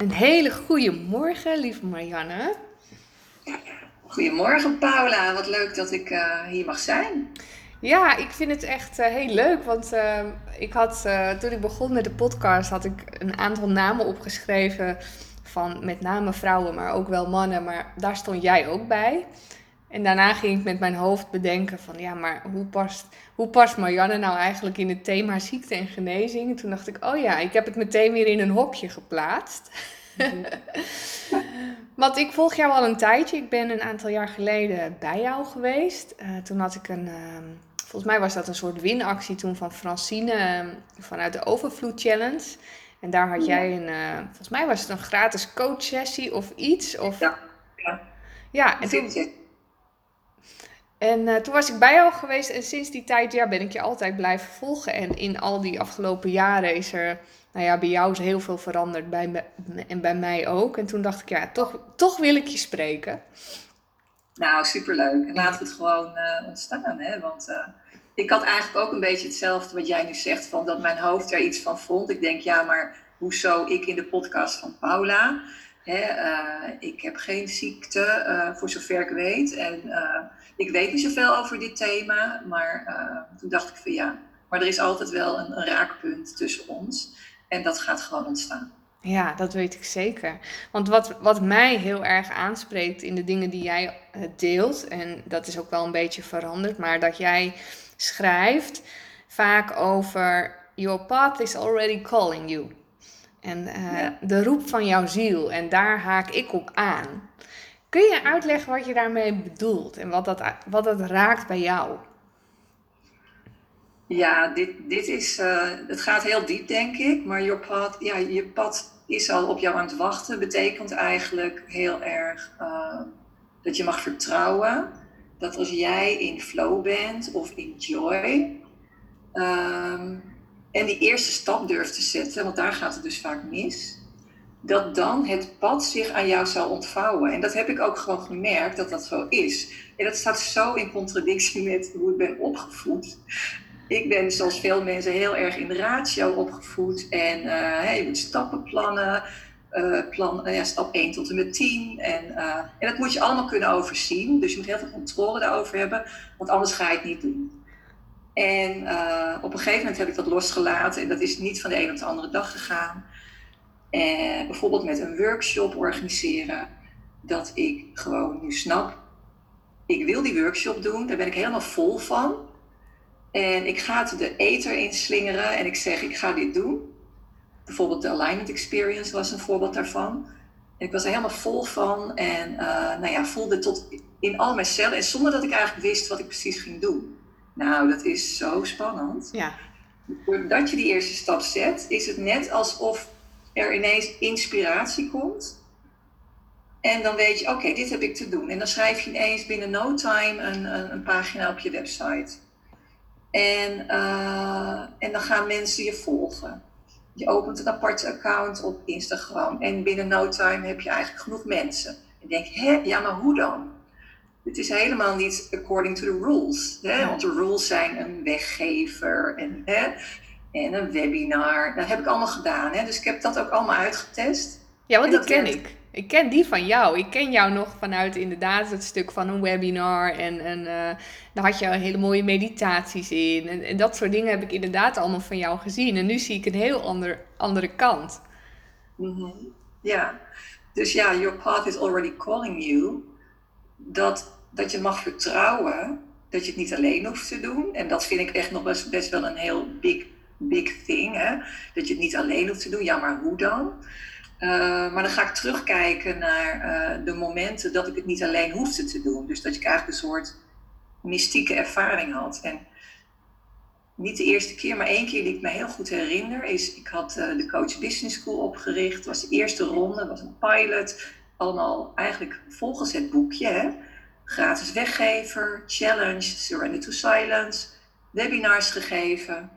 Een hele goede morgen, lieve Marianne. Goedemorgen Paula, wat leuk dat ik uh, hier mag zijn. Ja, ik vind het echt uh, heel leuk, want uh, ik had, toen ik begon met de podcast, had ik een aantal namen opgeschreven van met name vrouwen, maar ook wel mannen, maar daar stond jij ook bij. En daarna ging ik met mijn hoofd bedenken van ja, maar hoe past, hoe past Marianne nou eigenlijk in het thema ziekte en genezing? En toen dacht ik, oh ja, ik heb het meteen weer in een hokje geplaatst. Want ik volg jou al een tijdje. Ik ben een aantal jaar geleden bij jou geweest. Uh, toen had ik een, uh, volgens mij was dat een soort winactie toen van Francine uh, vanuit de Overvloed Challenge. En daar had jij een, eh, volgens mij was het een gratis coach sessie of iets. Of... Ja, ja. Ja, en toen, en uh, toen was ik bij jou geweest en sinds die tijd ja, ben ik je altijd blijven volgen. En in al die afgelopen jaren is er, nou ja, bij jou is heel veel veranderd bij me, en bij mij ook. En toen dacht ik, ja, toch, toch wil ik je spreken. Nou, superleuk. En laten we het gewoon uh, ontstaan, hè. Want uh, ik had eigenlijk ook een beetje hetzelfde wat jij nu zegt, van dat mijn hoofd er iets van vond. Ik denk, ja, maar hoezo ik in de podcast van Paula... Hè, ik heb geen ziekte, voor zover ik weet. En ik weet niet zoveel over dit thema, maar toen dacht ik van ja, maar er is altijd wel een, raakpunt tussen ons en dat gaat gewoon ontstaan. Ja, dat weet ik zeker. Want wat, wat mij heel erg aanspreekt in de dingen die jij eh, deelt, en dat is ook wel een beetje veranderd, maar dat jij schrijft vaak over Your path is already calling you. En uh, ja. de roep van jouw ziel, en daar haak ik op aan. Kun je uitleggen wat je daarmee bedoelt en wat dat, wat dat raakt bij jou? Ja, dit, dit is, uh, het gaat heel diep denk ik, maar je pad, ja, je pad is al op jou aan het wachten. Betekent eigenlijk heel erg uh, dat je mag vertrouwen dat als jij in flow bent of in joy um, en die eerste stap durft te zetten, want daar gaat het dus vaak mis, dat dan het pad zich aan jou zal ontvouwen. En dat heb ik ook gewoon gemerkt dat dat zo is. En dat staat zo in contradictie met hoe ik ben opgevoed. Ik ben zoals veel mensen heel erg in de ratio opgevoed. En je moet stappen plannen. Uh, plan, uh, ja, stap 1 tot en met 10. En, en dat moet je allemaal kunnen overzien. Dus je moet heel veel controle daarover hebben. Want anders ga je het niet doen. En op een gegeven moment heb ik dat losgelaten. En dat is niet van de een op de andere dag gegaan. Bijvoorbeeld met een workshop organiseren, dat ik gewoon nu snap, ik wil die workshop doen, daar ben ik helemaal vol van. En ik ga het de ether inslingeren en ik zeg, ik ga dit doen. Bijvoorbeeld de Alignment Experience was een voorbeeld daarvan. En ik was er helemaal vol van en uh, nou ja, voelde tot in al mijn cellen. En zonder dat ik eigenlijk wist wat ik precies ging doen. Nou, dat is zo spannend. Ja. Doordat je die eerste stap zet, is het net alsof er ineens inspiratie komt. En dan weet je, oké, dit heb ik te doen. En dan schrijf je ineens binnen no time een, een, een pagina op je website. En, uh, en dan gaan mensen je volgen. Je opent een aparte account op Instagram. En binnen no time heb je eigenlijk genoeg mensen. En denk, hè, ja, maar hoe dan? Het is helemaal niet according to the rules. Hè? Want de rules zijn een weggever. En, hè? en een webinar. Dat heb ik allemaal gedaan. Hè? Dus ik heb dat ook allemaal uitgetest. Ja, want die ken ik. Ik ken die van jou. Ik ken jou nog vanuit inderdaad het stuk van een webinar. En, en uh, daar had je hele mooie meditaties in. En, dat soort dingen heb ik inderdaad allemaal van jou gezien. En nu zie ik een heel ander, andere kant. -hmm. Ja, dus ja, your path is already calling you. Dat, dat je mag vertrouwen dat je het niet alleen hoeft te doen. En dat vind ik echt nog best, best wel een heel big big thing. Hè? Dat je het niet alleen hoeft te doen. Ja, maar hoe dan? Uh, maar dan ga ik terugkijken naar uh, de momenten dat ik het niet alleen hoefde te doen. Dus dat ik eigenlijk een soort mystieke ervaring had. En niet de eerste keer, maar één keer die ik me heel goed herinner, is ik had uh, de Coach Business School opgericht. Was de eerste ronde, was een pilot. Allemaal eigenlijk volgens het boekje. Hè? Gratis weggever, challenge, surrender to silence, webinars gegeven.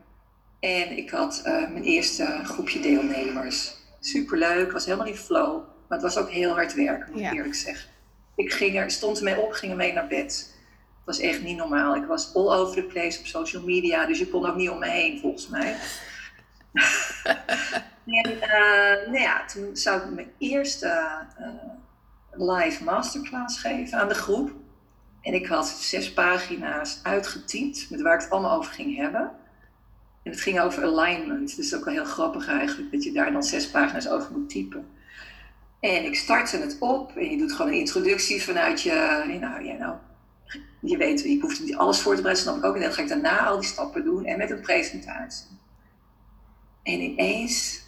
En ik had mijn eerste groepje deelnemers. Superleuk, was helemaal in flow. Maar het was ook heel hard werken, moet ik eerlijk zeggen. Ik ging er, stond ermee op, ging ermee naar bed. Het was echt niet normaal. Ik was all over the place op social media, dus je kon ook niet om me heen, volgens mij. En uh, nou ja, toen zou ik mijn eerste uh, live masterclass geven aan de groep. En ik had zes pagina's uitgetypt met waar ik het allemaal over ging hebben. En het ging over alignment. Dus ook wel heel grappig eigenlijk dat je daar dan zes pagina's over moet typen. En ik startte het op en je doet gewoon een introductie vanuit je, nou ja, nou, je weet, je hoeft niet alles voor te bereiden, snap ik ook. En dan ga ik daarna al die stappen doen en met een presentatie. En ineens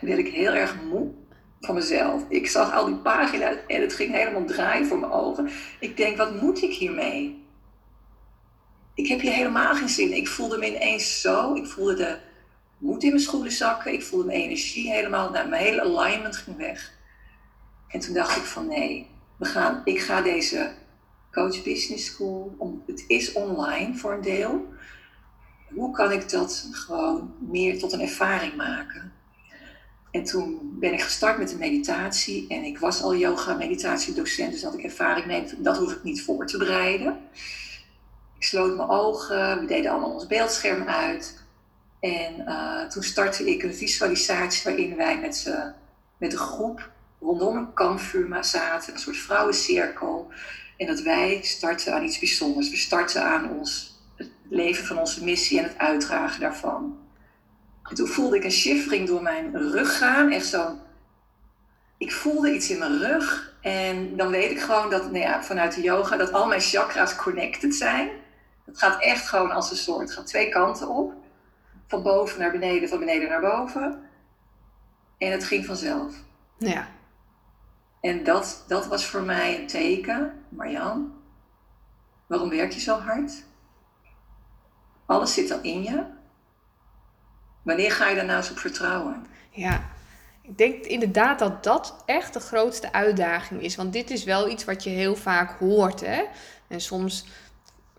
werd ik heel erg moe van mezelf. Ik zag al die pagina's en het ging helemaal draaien voor mijn ogen. Ik denk, wat moet ik hiermee? Ik heb hier helemaal geen zin. Ik voelde me ineens zo. Ik voelde de moed in mijn schoenen zakken. Ik voelde mijn energie helemaal. Nou, mijn hele alignment ging weg. En toen dacht ik van nee, we gaan, ik ga deze Coach Business School, om, het is online voor een deel. Hoe kan ik dat gewoon meer tot een ervaring maken? En toen ben ik gestart met de meditatie en ik was al yoga meditatiedocent, dus dat ik ervaring neem, dat hoef ik niet voor te bereiden. Sloot mijn ogen, we deden allemaal ons beeldscherm uit. En uh, toen startte ik een visualisatie waarin wij met, met een groep rondom een kampvuur zaten, een soort vrouwencirkel. En dat wij starten aan iets bijzonders. We starten aan ons, het leven van onze missie en het uitdragen daarvan. En toen voelde ik een shivering door mijn rug gaan. Echt zo. Ik voelde iets in mijn rug. En dan weet ik gewoon dat nou ja, vanuit de yoga dat al mijn chakra's connected zijn. Het gaat echt gewoon als een soort, het gaat twee kanten op. Van boven naar beneden, van beneden naar boven. En het ging vanzelf. Ja. En dat, dat was voor mij een teken, Marjan, waarom werk je zo hard? Alles zit al in je. Wanneer ga je daar nou eens op vertrouwen? Ja, ik denk inderdaad dat dat echt de grootste uitdaging is. Want dit is wel iets wat je heel vaak hoort. Hè? En soms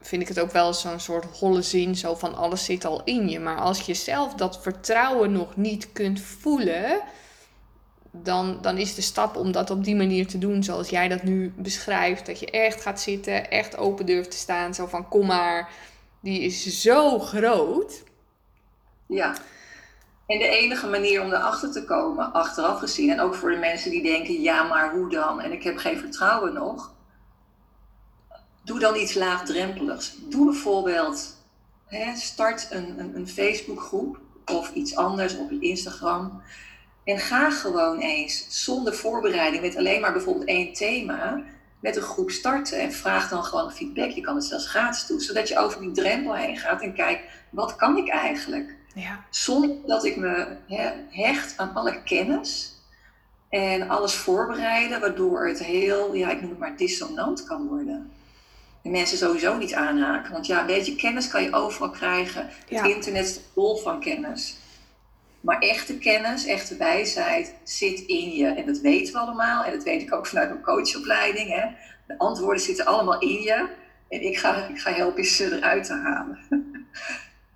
vind ik het ook wel zo'n soort holle zin, zo van alles zit al in je. Maar als je zelf dat vertrouwen nog niet kunt voelen, dan, dan is de stap om dat op die manier te doen, zoals jij dat nu beschrijft, dat je echt gaat zitten, echt open durft te staan, zo van kom maar, die is zo groot. Ja. En de enige manier om erachter te komen, achteraf gezien, en ook voor de mensen die denken, ja, maar hoe dan? En ik heb geen vertrouwen nog. Doe dan iets laagdrempeligs. Doe bijvoorbeeld, hè, start een, een, een Facebookgroep of iets anders op Instagram. En ga gewoon eens zonder voorbereiding, met alleen maar bijvoorbeeld één thema, met een groep starten. En vraag dan gewoon feedback. Je kan het zelfs gratis doen, zodat je over die drempel heen gaat en kijkt, wat kan ik eigenlijk? Ja. Zonder dat ik me hecht aan alle kennis en alles voorbereiden, waardoor het heel, ja, ik noem het maar dissonant kan worden. En mensen sowieso niet aanhaken. Want ja, weet je, kennis kan je overal krijgen. Het internet is vol van kennis. Maar echte kennis, echte wijsheid zit in je. En dat weten we allemaal. En dat weet ik ook vanuit mijn coachopleiding. Hè. De antwoorden zitten allemaal in je. En ik ga, ik ga helpen je ze eruit te halen.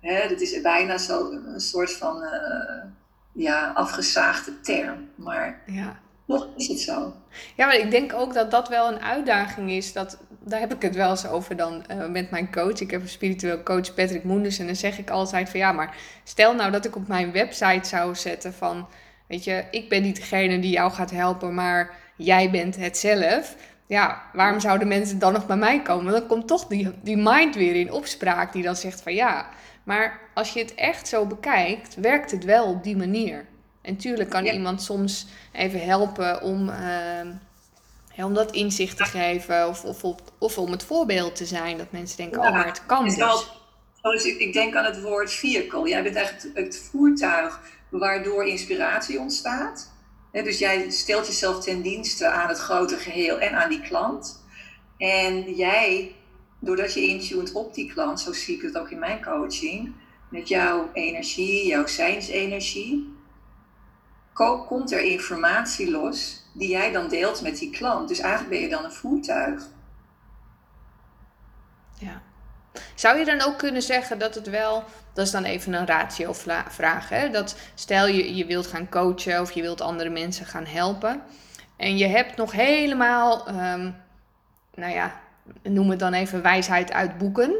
Hè, dat is bijna zo een soort van uh, ja, afgezaagde term. Maar ja. Toch is het zo. Ja, maar ik denk ook dat dat wel een uitdaging is. Dat, daar heb ik het wel eens over dan uh, met mijn coach. Ik heb een spiritueel coach Patrick Moenders. En dan zeg ik altijd van ja, maar stel nou dat ik op mijn website zou zetten van... Weet je, ik ben niet degene die jou gaat helpen, maar jij bent het zelf ja, waarom zouden mensen dan nog bij mij komen? Dan komt toch die, die mind weer in opspraak die dan zegt van ja. Maar als je het echt zo bekijkt, werkt het wel op die manier. En tuurlijk kan iemand soms even helpen om, uh, om dat inzicht te geven. Of, of, of, om het voorbeeld te zijn. Dat mensen denken, oh maar het kan dus. dus ik denk aan het woord vehicle. Jij bent eigenlijk het voertuig waardoor inspiratie ontstaat dus jij stelt jezelf ten dienste aan het grote geheel en aan die klant. En jij, doordat je intuned op die klant, zo zie ik het ook in mijn coaching, met jouw energie, jouw zijnsenergie, komt er informatie los die jij dan deelt met die klant. Dus eigenlijk ben je dan een voertuig. Ja. Zou je dan ook kunnen zeggen dat het wel, dat is dan even een ratio-vraag, hè? dat stel je, je wilt gaan coachen of je wilt andere mensen gaan helpen en je hebt nog helemaal, um, nou ja, noem het dan even wijsheid uit boeken.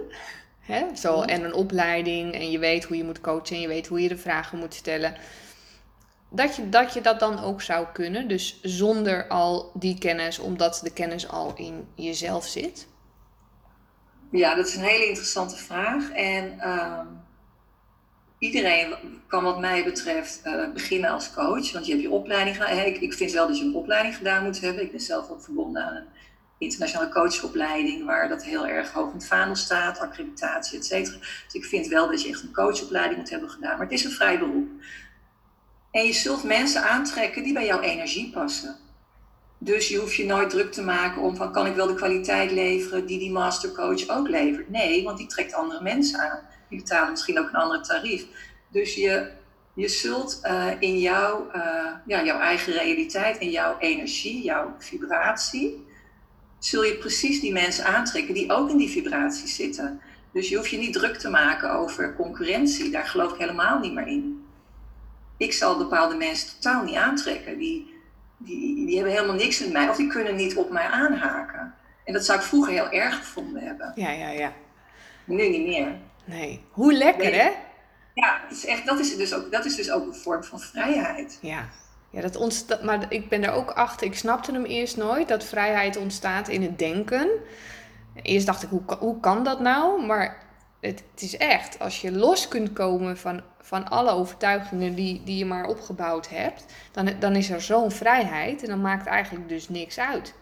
Hè? Zo, en een opleiding en je weet hoe je moet coachen en je weet hoe je de vragen moet stellen. Dat je, dat je dat dan ook zou kunnen. Dus zonder al die kennis, omdat de kennis al in jezelf zit? Ja, dat is een hele interessante vraag. En ehm, iedereen kan wat mij betreft uh, beginnen als coach. Want je hebt je opleiding gedaan. Ik, vind wel dat je een opleiding gedaan moet hebben. Ik ben zelf ook verbonden aan een internationale coachopleiding, waar dat heel erg hoog in het vaandel staat, accreditatie, et cetera. Dus ik vind wel dat je echt een coachopleiding moet hebben gedaan. Maar het is een vrij beroep. En je zult mensen aantrekken die bij jouw energie passen. Dus je hoeft je nooit druk te maken om van kan ik wel de kwaliteit leveren die die mastercoach ook levert. Nee, want die trekt andere mensen aan. Die betalen misschien ook een ander tarief. Dus je, je zult uh, in jouw, uh, ja, jouw eigen realiteit, in jouw energie, jouw vibratie, zul je precies die mensen aantrekken die ook in die vibratie zitten. Dus je hoeft je niet druk te maken over concurrentie. Daar geloof ik helemaal niet meer in. Ik zal bepaalde mensen totaal niet aantrekken. Die, die, die hebben helemaal niks met mij of die kunnen niet op mij aanhaken. En dat zou ik vroeger heel erg gevonden hebben. Ja, ja, ja. Nu niet meer. Nee. Hoe lekker, hè? Ja, dat is, echt, dat, is dus ook, dat is dus ook een vorm van vrijheid. Ja. Ja, dat ontstaat, maar ik ben er ook achter. Ik snapte hem eerst nooit, dat vrijheid ontstaat in het denken. Eerst dacht ik, hoe, hoe kan dat nou? Maar het, het is echt, als je los kunt komen van, van alle overtuigingen die, die je maar opgebouwd hebt, dan, dan is er zo'n vrijheid en dan maakt eigenlijk dus niks uit.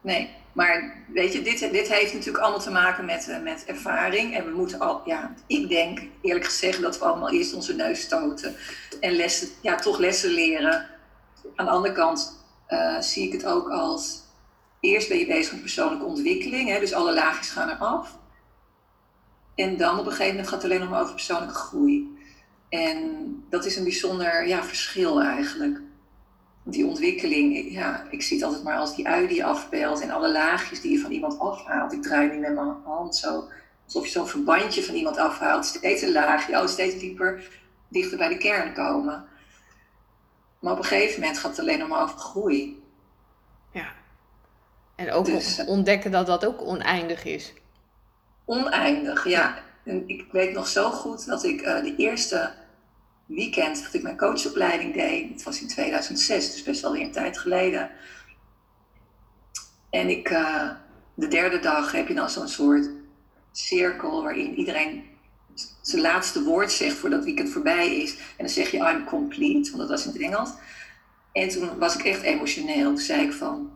Nee, maar weet je, dit, dit heeft natuurlijk allemaal te maken met, uh, met ervaring. En we moeten al, ja, ik denk eerlijk gezegd dat we allemaal eerst onze neus stoten en lessen, ja, toch lessen leren. Aan de andere kant uh, zie ik het ook als, eerst ben je bezig met persoonlijke ontwikkeling, hè, dus alle laagjes gaan eraf. En dan op een gegeven moment gaat het alleen nog maar over persoonlijke groei. En dat is een bijzonder ja, verschil eigenlijk die ontwikkeling, ja, ik zie het altijd maar als die ui die je afbeeldt en alle laagjes die je van iemand afhaalt. Ik draai nu met mijn hand zo, alsof je zo'n verbandje van iemand afhaalt. Steeds een laagje, oh, steeds dieper, dichter bij de kern komen. Maar op een gegeven moment gaat het alleen nog maar over groei. Ja. En ook dus, ontdekken dat dat ook oneindig is. Oneindig, ja. En ik weet nog zo goed dat ik uh, de eerste weekend dat ik mijn coachopleiding deed. Het was in 2006, dus best wel weer een tijd geleden. En ik, uh, de derde dag heb je dan zo'n soort cirkel waarin iedereen zijn laatste woord zegt voordat het weekend voorbij is. En dan zeg je I'm complete, want dat was in het Engels. En toen was ik echt emotioneel. Toen zei ik van,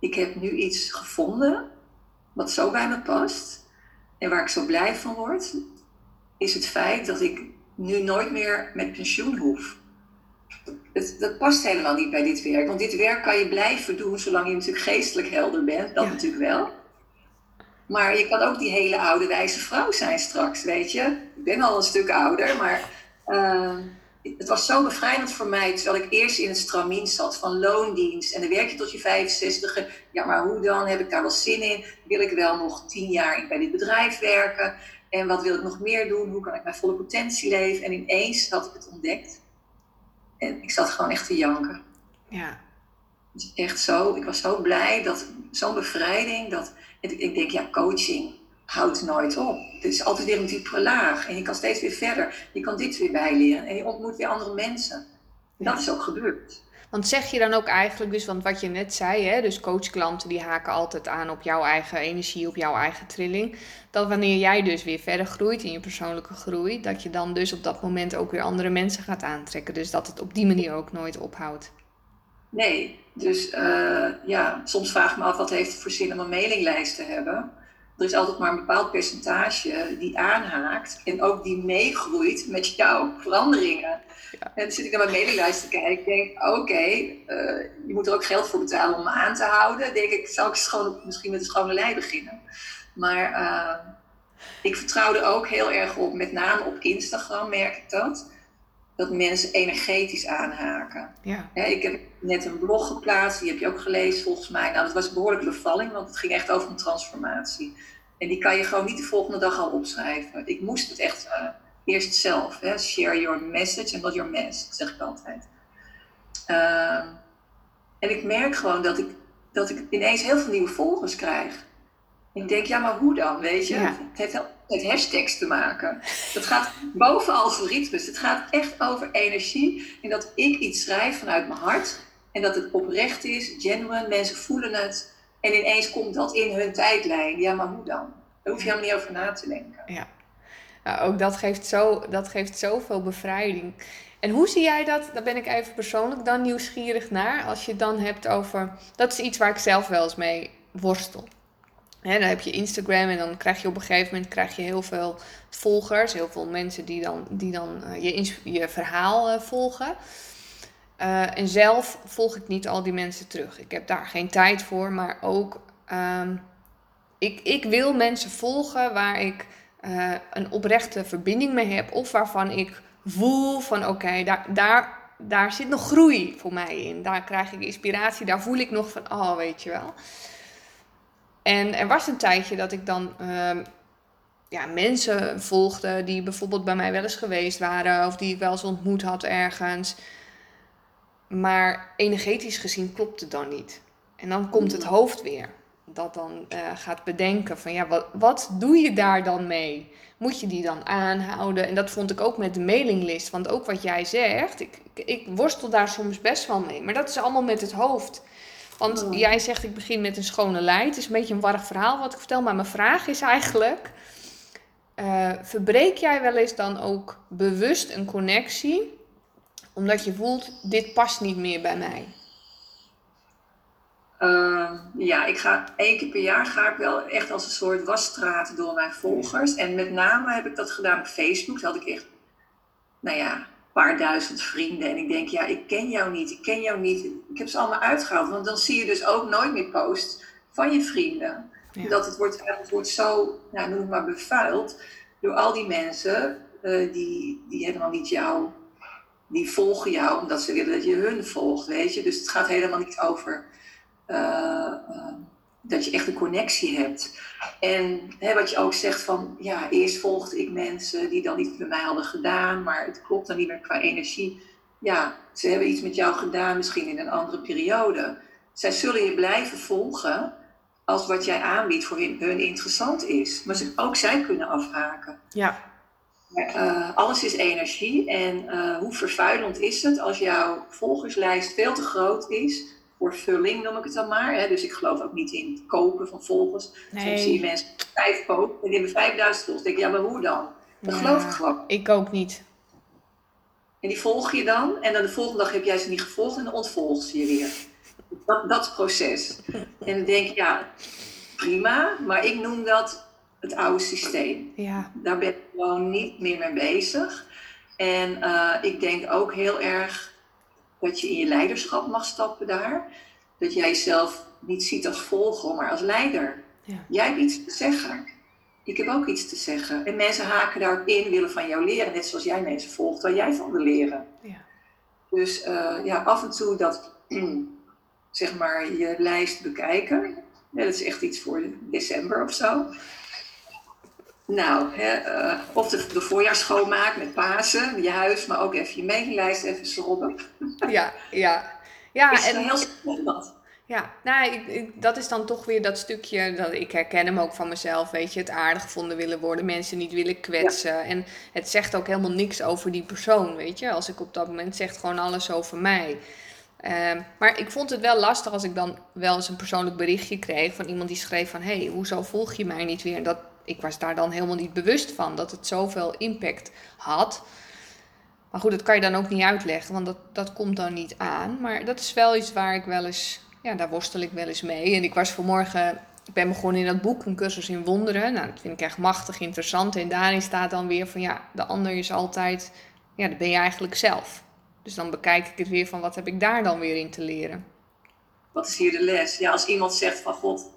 ik heb nu iets gevonden wat zo bij me past. En waar ik zo blij van word, is het feit dat ik nu nooit meer met pensioen hoef. Het, dat past helemaal niet bij dit werk. Want dit werk kan je blijven doen zolang je natuurlijk geestelijk helder bent. Dat natuurlijk wel. Maar je kan ook die hele oude wijze vrouw zijn straks, weet je. Ik ben al een stuk ouder, maar uh, het was zo bevrijdend voor mij. Terwijl ik eerst in het stramien zat van loondienst. En dan werk je tot je 65 Ja, maar hoe dan? Heb ik daar wel zin in? Wil ik wel nog tien jaar bij dit bedrijf werken? En wat wil ik nog meer doen? Hoe kan ik mijn volle potentie leven? En ineens had ik het ontdekt. En ik zat gewoon echt te janken. Ja. Echt zo, ik was zo blij dat zo'n bevrijding, dat ik denk, ja, coaching houdt nooit op. Het is altijd weer een diepere laag en je kan steeds weer verder. Je kan dit weer bijleren en je ontmoet weer andere mensen. Dat is ook gebeurd. Want zeg je dan ook eigenlijk, dus, want wat je net zei, hè, dus coachklanten die haken altijd aan op jouw eigen energie, op jouw eigen trilling. Dat wanneer jij dus weer verder groeit in je persoonlijke groei, dat je dan dus op dat moment ook weer andere mensen gaat aantrekken. Dus dat het op die manier ook nooit ophoudt. Nee, dus uh, ja, soms vraag ik me af wat heeft het voor zin om een mailinglijst te hebben er is altijd maar een bepaald percentage die aanhaakt en ook die meegroeit met jouw veranderingen. Ja. En dan zit ik naar mijn mailinglijst te kijken en denk, oké, eh, je moet er ook geld voor betalen om me aan te houden. denk ik, zou ik gewoon misschien met een schone lei beginnen. Maar uh, ik vertrouw er ook heel erg op, met name op Instagram merk ik dat, dat mensen energetisch aanhaken. Ja. ik heb net een blog geplaatst, die heb je ook gelezen volgens mij. Nou, dat was een behoorlijke bevalling, want het ging echt over een transformatie. En die kan je gewoon niet de volgende dag al opschrijven. Ik moest het echt uh, eerst zelf. Hè? Share your message and not your mess, zeg ik altijd. Uh, en ik merk gewoon dat ik, dat ik ineens heel veel nieuwe volgers krijg. En ik denk, ja, maar hoe dan, weet je? Ja. Het heeft met hashtags te maken. Het gaat boven algoritmes. Het gaat echt over energie. En dat ik iets schrijf vanuit mijn hart. En dat het oprecht is, genuine. Mensen voelen het. En ineens komt dat in hun tijdlijn. Ja, maar hoe dan? Daar hoef je helemaal niet over na te denken. Ja. Nou, ook dat geeft, zo, dat geeft zoveel bevrijding. En hoe zie jij dat? Daar ben ik even persoonlijk dan nieuwsgierig naar. Als je het dan hebt over. Dat is iets waar ik zelf wel eens mee worstel. Hè, dan heb je Instagram en dan krijg je op een gegeven moment krijg je heel veel volgers. Heel veel mensen die dan, die dan uh, je, je verhaal uh, volgen. Uh, en zelf volg ik niet al die mensen terug. Ik heb daar geen tijd voor, maar ook. Um, ik, ik wil mensen volgen waar ik een oprechte verbinding mee heb. Of waarvan ik voel van oké, daar, daar, daar zit nog groei voor mij in. Daar krijg ik inspiratie, daar voel ik nog van, oh weet je wel. En er was een tijdje dat ik dan uh, ja, mensen volgde die bijvoorbeeld bij mij wel eens geweest waren. Of die ik wel eens ontmoet had ergens. Maar energetisch gezien klopt het dan niet. En dan komt het hoofd weer. Dat dan uh, gaat bedenken van ja, wat, wat doe je daar dan mee? Moet je die dan aanhouden? En dat vond ik ook met de mailinglist. Want ook wat jij zegt, ik, ik, ik worstel daar soms best wel mee. Maar dat is allemaal met het hoofd. Want oh. jij leit, ik begin met een schone lei. Het is een beetje een warrig verhaal wat ik vertel. Maar mijn vraag is eigenlijk... Uh, verbreek jij wel eens dan ook bewust een connectie... omdat je voelt, dit past niet meer bij mij? Uh, ja, ik ga één keer per jaar ga ik wel echt als een soort wasstraat door mijn volgers. En met name heb ik dat gedaan op Facebook. Daar had ik echt, nou ja, paar duizend vrienden. En ik denk, ja, ik ken jou niet, ik ken jou niet. Ik heb ze allemaal uitgehaald. Want dan zie je dus ook nooit meer posts van je vrienden. Ja. Dat het wordt, het wordt zo, nou, noem het maar, bevuild door al die mensen uh, die, die helemaal niet jou, die volgen jou omdat ze willen dat je hun volgt, weet je. Dus het gaat helemaal niet over uh, uh, dat je echt een connectie hebt. En hè, wat je ook zegt van, ja, eerst volgde ik mensen die dan iets bij mij hadden gedaan, maar het klopt dan niet meer qua energie. Ja, ze hebben iets met jou gedaan, misschien in een andere periode. Zij zullen je blijven volgen als wat jij aanbiedt voor hun, hun interessant is. Maar ze, ook zij kunnen afhaken. Ja. Maar, uh, alles is energie. En uh, hoe vervuilend is het als jouw volgerslijst veel te groot is noem ik het dan maar. Hè? Dus ik geloof ook niet in het kopen van volgers. Nee. Soms zie je mensen vijf kopen en die hebben 5000 volgers. denk ik, ja, maar hoe dan? Dat Ja, geloof ik gewoon. Ik ook niet. En die volg je dan. En dan de volgende dag heb jij ze niet gevolgd en dan ontvolgt ze je weer. Dat, dat proces. En dan denk ik, ja, prima. Maar ik noem dat het oude systeem. Ja. Daar ben ik gewoon niet meer mee bezig. En uh, ik denk ook heel erg dat je in je leiderschap mag stappen daar. Dat jij jezelf niet ziet als volger, maar als leider. Ja. Jij hebt iets te zeggen. Ik heb ook iets te zeggen. En mensen haken daarop in, willen van jou leren. Net zoals jij mensen volgt, waar jij van wil leren. Ja. Dus uh, ja, af en toe dat, zeg maar, je lijst bekijken. Ja, dat is echt iets voor december of zo. Nou, hè, uh, of de, de voorjaarsschoonmaak met Pasen, je huis, maar ook even je mailinglijst even schrobben. Ja, ja. Ja, is en, heel spannend. ja nou, ik, ik, dat is dan toch weer dat stukje, dat ik herken hem ook van mezelf, weet je, het aardig gevonden willen worden, mensen niet willen kwetsen. En het zegt ook helemaal niks over die persoon, weet je. Als ik op dat moment zegt gewoon alles over mij. Uh, maar ik vond het wel lastig als ik dan wel eens een persoonlijk berichtje kreeg van iemand die schreef van, hé, hey, hoezo volg je mij niet weer? Dat, ik was daar dan helemaal niet bewust van dat het zoveel impact had. Maar goed, dat kan je dan ook niet uitleggen, want dat, dat komt dan niet aan. Maar dat is wel iets waar ik wel eens, ja, daar worstel ik wel eens mee. En ik was vanmorgen, ik ben begonnen in dat boek, een cursus in wonderen. Nou, dat vind ik echt machtig interessant. En daarin staat dan weer van, ja, de ander is altijd, ja, dat ben je eigenlijk zelf. Dus dan bekijk ik het weer van, wat heb ik daar dan weer in te leren? Wat is hier de les? Ja, als iemand zegt van, god,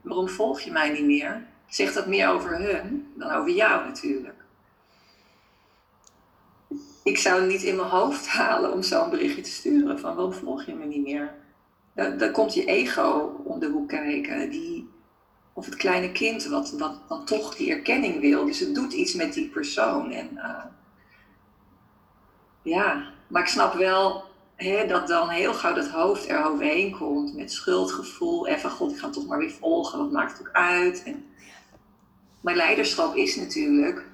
waarom volg je mij niet meer? Zegt dat meer over hun dan over jou natuurlijk. Ik zou niet in mijn hoofd halen om zo'n berichtje te sturen van waarom volg je me niet meer? Dan, komt je ego om de hoek kijken. Die, of het kleine kind wat, wat dan toch die erkenning wil. Dus het doet iets met die persoon. En, uh, ja, maar ik snap wel dat dan heel gauw het hoofd er overheen komt met schuldgevoel. En god, ik ga toch maar weer volgen, wat maakt het ook uit? En, maar leiderschap is natuurlijk,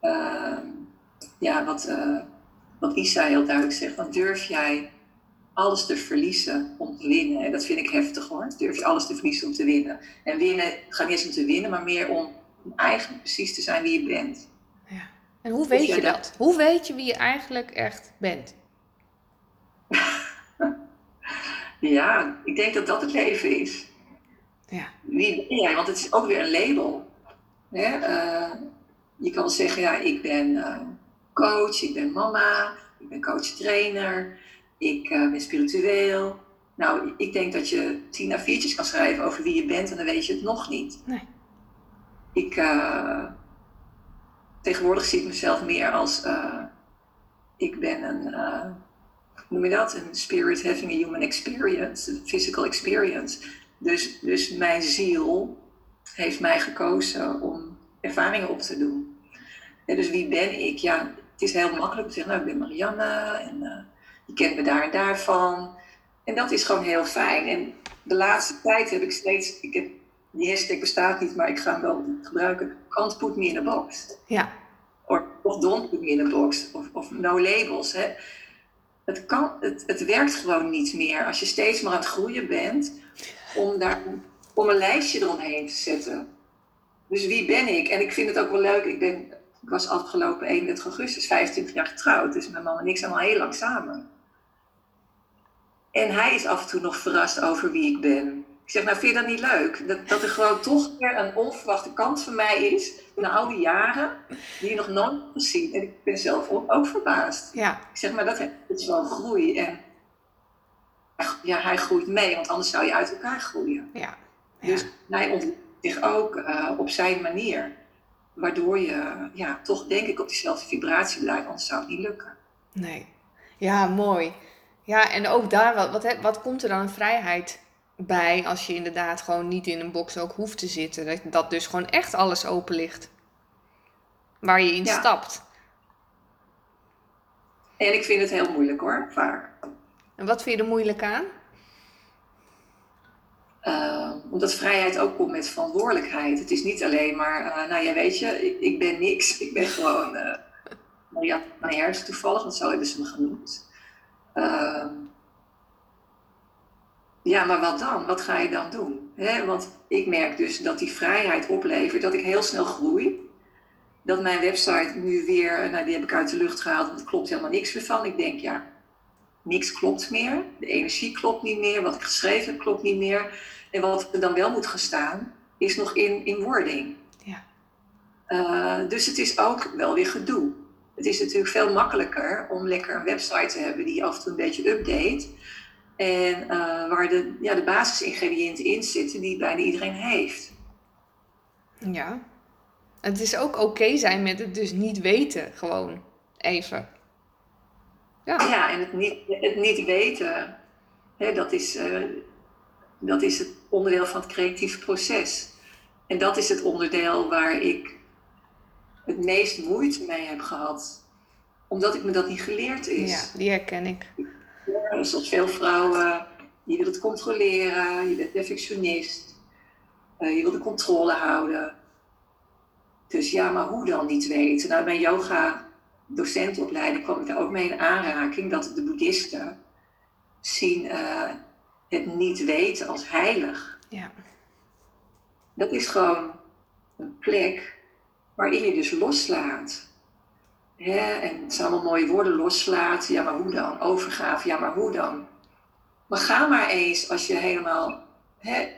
ehm, ja, wat, uh, wat Isa heel duidelijk zegt, dan durf jij alles te verliezen om te winnen. En dat vind ik heftig hoor. Durf je alles te verliezen om te winnen. En winnen gaat niet eens om te winnen, maar meer om, om eigenlijk precies te zijn wie je bent. Ja. En hoe weet je dat? Hoe weet je wie je eigenlijk echt bent? ja, ik denk dat dat het leven is. Ja. Wie ben jij? Want het is ook weer een label. Hè? Uh, je kan zeggen, ja, ik ben uh, coach, ik ben mama, ik ben coach-trainer, ik uh, ben spiritueel. Nou, ik denk dat je tien A4'tjes kan schrijven over wie je bent en dan weet je het nog niet. Nee. Ik, tegenwoordig zie ik mezelf meer als, ik ben een noem je dat? Een spirit having a human experience, a physical experience. Dus, dus mijn ziel heeft mij gekozen om ervaringen op te doen. En dus wie ben ik? Ja, het is heel makkelijk te zeggen, nou, ik ben Marianne en uh, je kent me daar en daarvan. En dat is gewoon heel fijn. En de laatste tijd heb ik steeds, ik heb, die hashtag bestaat niet, maar ik ga hem wel gebruiken. Can't put me in a box. Ja. Of, of don't put me in a box. Of, of no labels. Hè het, kan, het, het werkt gewoon niet meer als je steeds maar aan het groeien bent om, daar, om een lijstje eromheen te zetten. Dus wie ben ik? En ik vind het ook wel leuk. Ik, ben, ik was afgelopen 31 augustus 25 jaar getrouwd. Dus mijn man en ik zijn al heel lang samen. En hij is af en toe nog verrast over wie ik ben. Ik zeg, nou vind je dat niet leuk? Dat, dat er gewoon toch weer een onverwachte kant van mij is, na al die jaren, die je nog nooit hebt gezien. En ik ben zelf ook verbaasd. Ja. Ik zeg, maar dat is wel groei. En ja, hij groeit mee, want anders zou je uit elkaar groeien. Ja. Dus hij ontwikkelt zich ook uh, op zijn manier. Waardoor je ja, toch denk ik op diezelfde vibratie blijft, anders zou het niet lukken. Nee. Ja, mooi. Ja, en ook daar, wat, wat, wat komt er dan een vrijheid bij als je inderdaad gewoon niet in een box ook hoeft te zitten. Dat, dat dus gewoon echt alles open ligt. Waar je in stapt. En ik vind het heel moeilijk hoor, vaak. En wat vind je er moeilijk aan? Uh, omdat vrijheid ook komt met verantwoordelijkheid. Het is niet alleen maar, uh, nou ja, weet je, ik, ik, ben niks. Ik ben gewoon uh, Marianne Hersen toevallig, want zo hebben ze me genoemd. Uh, ja, maar wat dan? Wat ga je dan doen? want ik merk dus dat die vrijheid oplevert dat ik heel snel groei. Dat mijn website nu weer, nou die heb ik uit de lucht gehaald, want er klopt helemaal niks meer van. Ik denk, ja, niks klopt meer. De energie klopt niet meer. Wat ik geschreven heb klopt niet meer. En wat er dan wel moet gaan staan, is nog in, in wording. Ja. Uh, dus het is ook wel weer gedoe. Het is natuurlijk veel makkelijker om lekker een website te hebben die af en toe een beetje update en uh, waar de, ja, de basisingrediënten in zitten die bijna iedereen heeft. Ja. Het is ook oké zijn met het dus niet weten, gewoon even. Ja, ja en het niet, het niet weten, hè, dat, is, uh, dat is het onderdeel van het creatieve proces. En dat is het onderdeel waar ik het meest moeite mee heb gehad. Omdat ik me dat niet geleerd is. Ja, die herken ik. Zoals veel vrouwen, je wil het controleren, je bent perfectionist, uh, je wil de controle houden. Dus ja, maar hoe dan niet weten? Nou, bij yoga docentopleiding kwam ik daar ook mee in aanraking dat de boeddhisten zien uh, het niet weten als heilig. Ja. Dat is gewoon een plek waarin je dus loslaat. Hè, en het zijn allemaal mooie woorden, loslaten. Ja, maar hoe dan? Overgave, ja, maar hoe dan? Maar ga maar eens als je helemaal... Hè,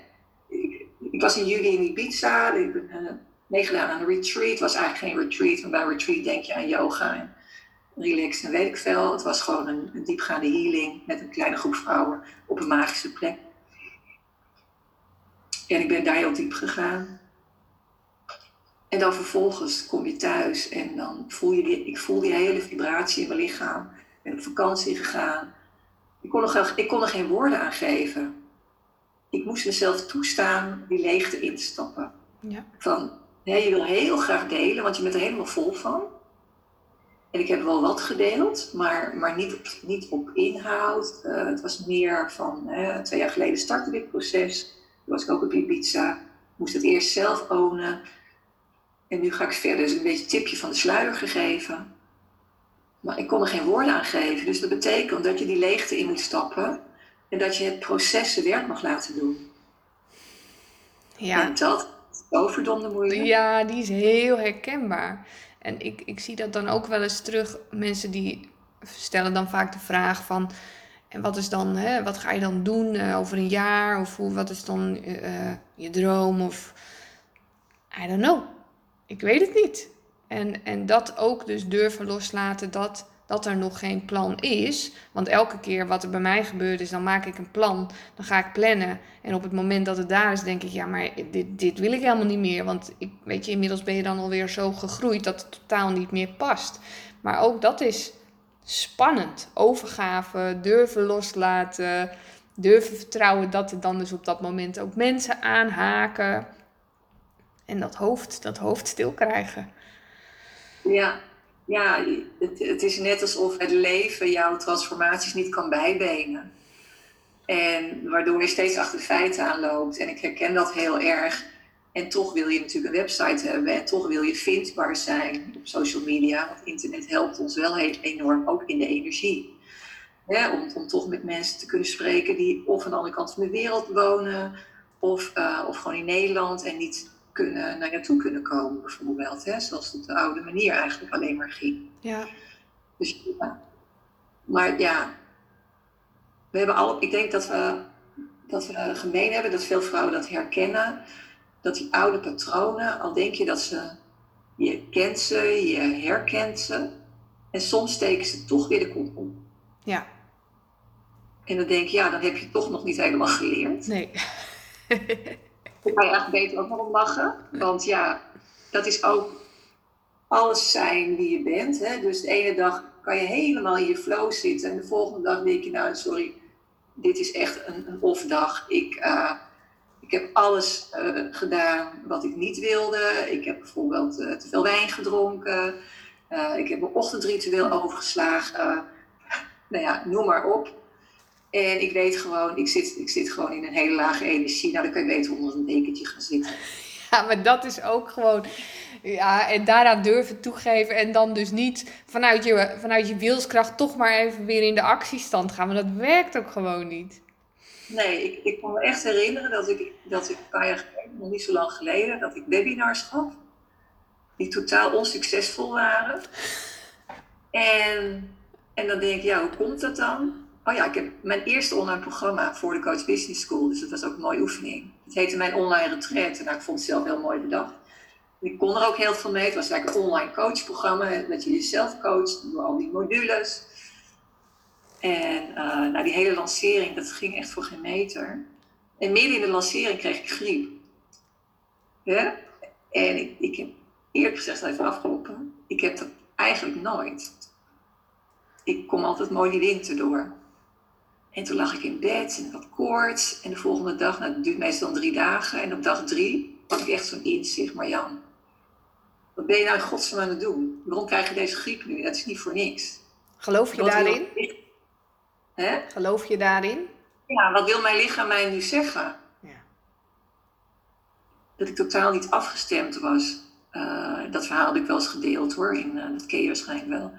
ik, ik, was in juli in Ibiza, ik ben uh, meegedaan aan een retreat. Het was eigenlijk geen retreat, maar bij retreat denk je aan yoga en relaxen en weet ik veel. Het was gewoon een, een diepgaande healing met een kleine groep vrouwen op een magische plek. En ik ben daar heel diep gegaan. En dan vervolgens kom je thuis en dan voel je die, ik voel die hele vibratie in mijn lichaam. Ik ben op vakantie gegaan. Ik kon, nog, ik kon er geen woorden aan geven. Ik moest mezelf toestaan die leegte in te stappen. Ja. Van, hè, je wil heel graag delen, want je bent er helemaal vol van. En ik heb wel wat gedeeld, maar, maar niet, op, niet op inhoud. Uh, het was meer van, uh, twee jaar geleden startte dit proces. Toen was ik ook op Ibiza. Moest het eerst zelf ownen. En nu ga ik verder. Dus een beetje tipje van de sluier gegeven. Maar ik kon er geen woorden aan geven. Dus dat betekent dat je die leegte in moet stappen. En dat je het proces zijn werk mag laten doen. Ja. En dat zo verdomde. Ja, die is heel herkenbaar. En ik, ik zie dat dan ook wel eens terug. Mensen die stellen dan vaak de vraag van... En wat is dan, hè, wat ga je dan doen uh, over een jaar? Of hoe, wat is dan uh, je droom? Of I don't know. Ik weet het niet. En, en dat ook dus durven loslaten dat, dat er nog geen plan is. Want elke keer wat er bij mij gebeurt is, dan maak ik een plan. Dan ga ik plannen. En op het moment dat het daar is, denk ik, ja, maar dit, dit wil ik helemaal niet meer. Want ik, weet je, inmiddels ben je dan alweer zo gegroeid dat het totaal niet meer past. Maar ook dat is spannend. Overgave, durven loslaten, durven vertrouwen dat er dan dus op dat moment ook mensen aanhaken. En dat hoofd, dat hoofd stil krijgen. Ja, ja het, het is net alsof het leven jouw transformaties niet kan bijbenen. En waardoor je steeds achter de feiten aanloopt. En ik herken dat heel erg. En toch wil je natuurlijk een website hebben. En toch wil je vindbaar zijn op social media. Want internet helpt ons wel heel enorm, ook in de energie. om, toch met mensen te kunnen spreken die of aan de andere kant van de wereld wonen. Of, uh, of gewoon in Nederland en niet kunnen, naar je toe kunnen komen, bijvoorbeeld. Hè? Zoals het op de oude manier eigenlijk alleen maar ging. Ja. Dus, ja. Maar ja, we hebben al, ik denk dat we, dat we gemeen hebben, dat veel vrouwen dat herkennen. Dat die oude patronen, al denk je dat ze, je kent ze, je herkent ze. En soms steken ze toch weer de kop om. Ja. En dan denk je, ja, dan heb je toch nog niet helemaal geleerd. Nee. Daar kan je echt beter ook nog om lachen. Want ja, dat is ook alles zijn wie je bent. Hè? Dus de ene dag kan je helemaal in je flow zitten. En de volgende dag denk je, nou sorry, dit is echt een, een off-dag. Ik, uh, ik heb alles uh, gedaan wat ik niet wilde. Ik heb bijvoorbeeld uh, te veel wijn gedronken. ik heb mijn ochtendritueel overgeslagen. nou ja, noem maar op. En ik weet gewoon, ik zit, ik zit gewoon in een hele lage energie. Nou, dan kan je beter onder een dekentje gaan zitten. Ja, maar dat is ook gewoon. Ja, en daaraan durven toegeven. En dan dus niet vanuit je, vanuit je wilskracht toch maar even weer in de actiestand gaan. Maar dat werkt ook gewoon niet. Nee, ik, ik kan me echt herinneren dat ik, dat ik een paar jaar geleden, nog niet zo lang geleden, dat ik webinars gaf. Die totaal onsuccesvol waren. En, en dan denk ik, ja, hoe komt dat dan? Oh ja, ik heb mijn eerste online programma voor de Coach Business School. Dus dat was ook een mooie oefening. Het heette mijn online retreat. En nou, ik vond het zelf heel mooi bedacht. Ik kon er ook heel veel mee. Het was eigenlijk een online coachprogramma. Dat je jezelf coacht door al die modules. En uh, die hele lancering, dat ging echt voor geen meter. En midden in de lancering kreeg ik griep. Ja? En ik, ik heb eerlijk gezegd even afgelopen. Ik heb dat eigenlijk nooit. Ik kom altijd mooi die winter door. En toen lag ik in bed en wat koorts. En de volgende dag, nou, dat duurt meestal drie dagen. En op dag drie had ik echt zo'n inzicht. Maar Jan, wat ben je nou in godsnaam aan het doen? Waarom krijg je deze griep nu? Dat is niet voor niks. Geloof je daarin? Hè? Geloof je daarin? Ja, wat wil mijn lichaam mij nu zeggen? Ja. Dat ik totaal niet afgestemd was. Uh, dat verhaal had ik wel eens gedeeld hoor, in, uh, dat ken je waarschijnlijk wel.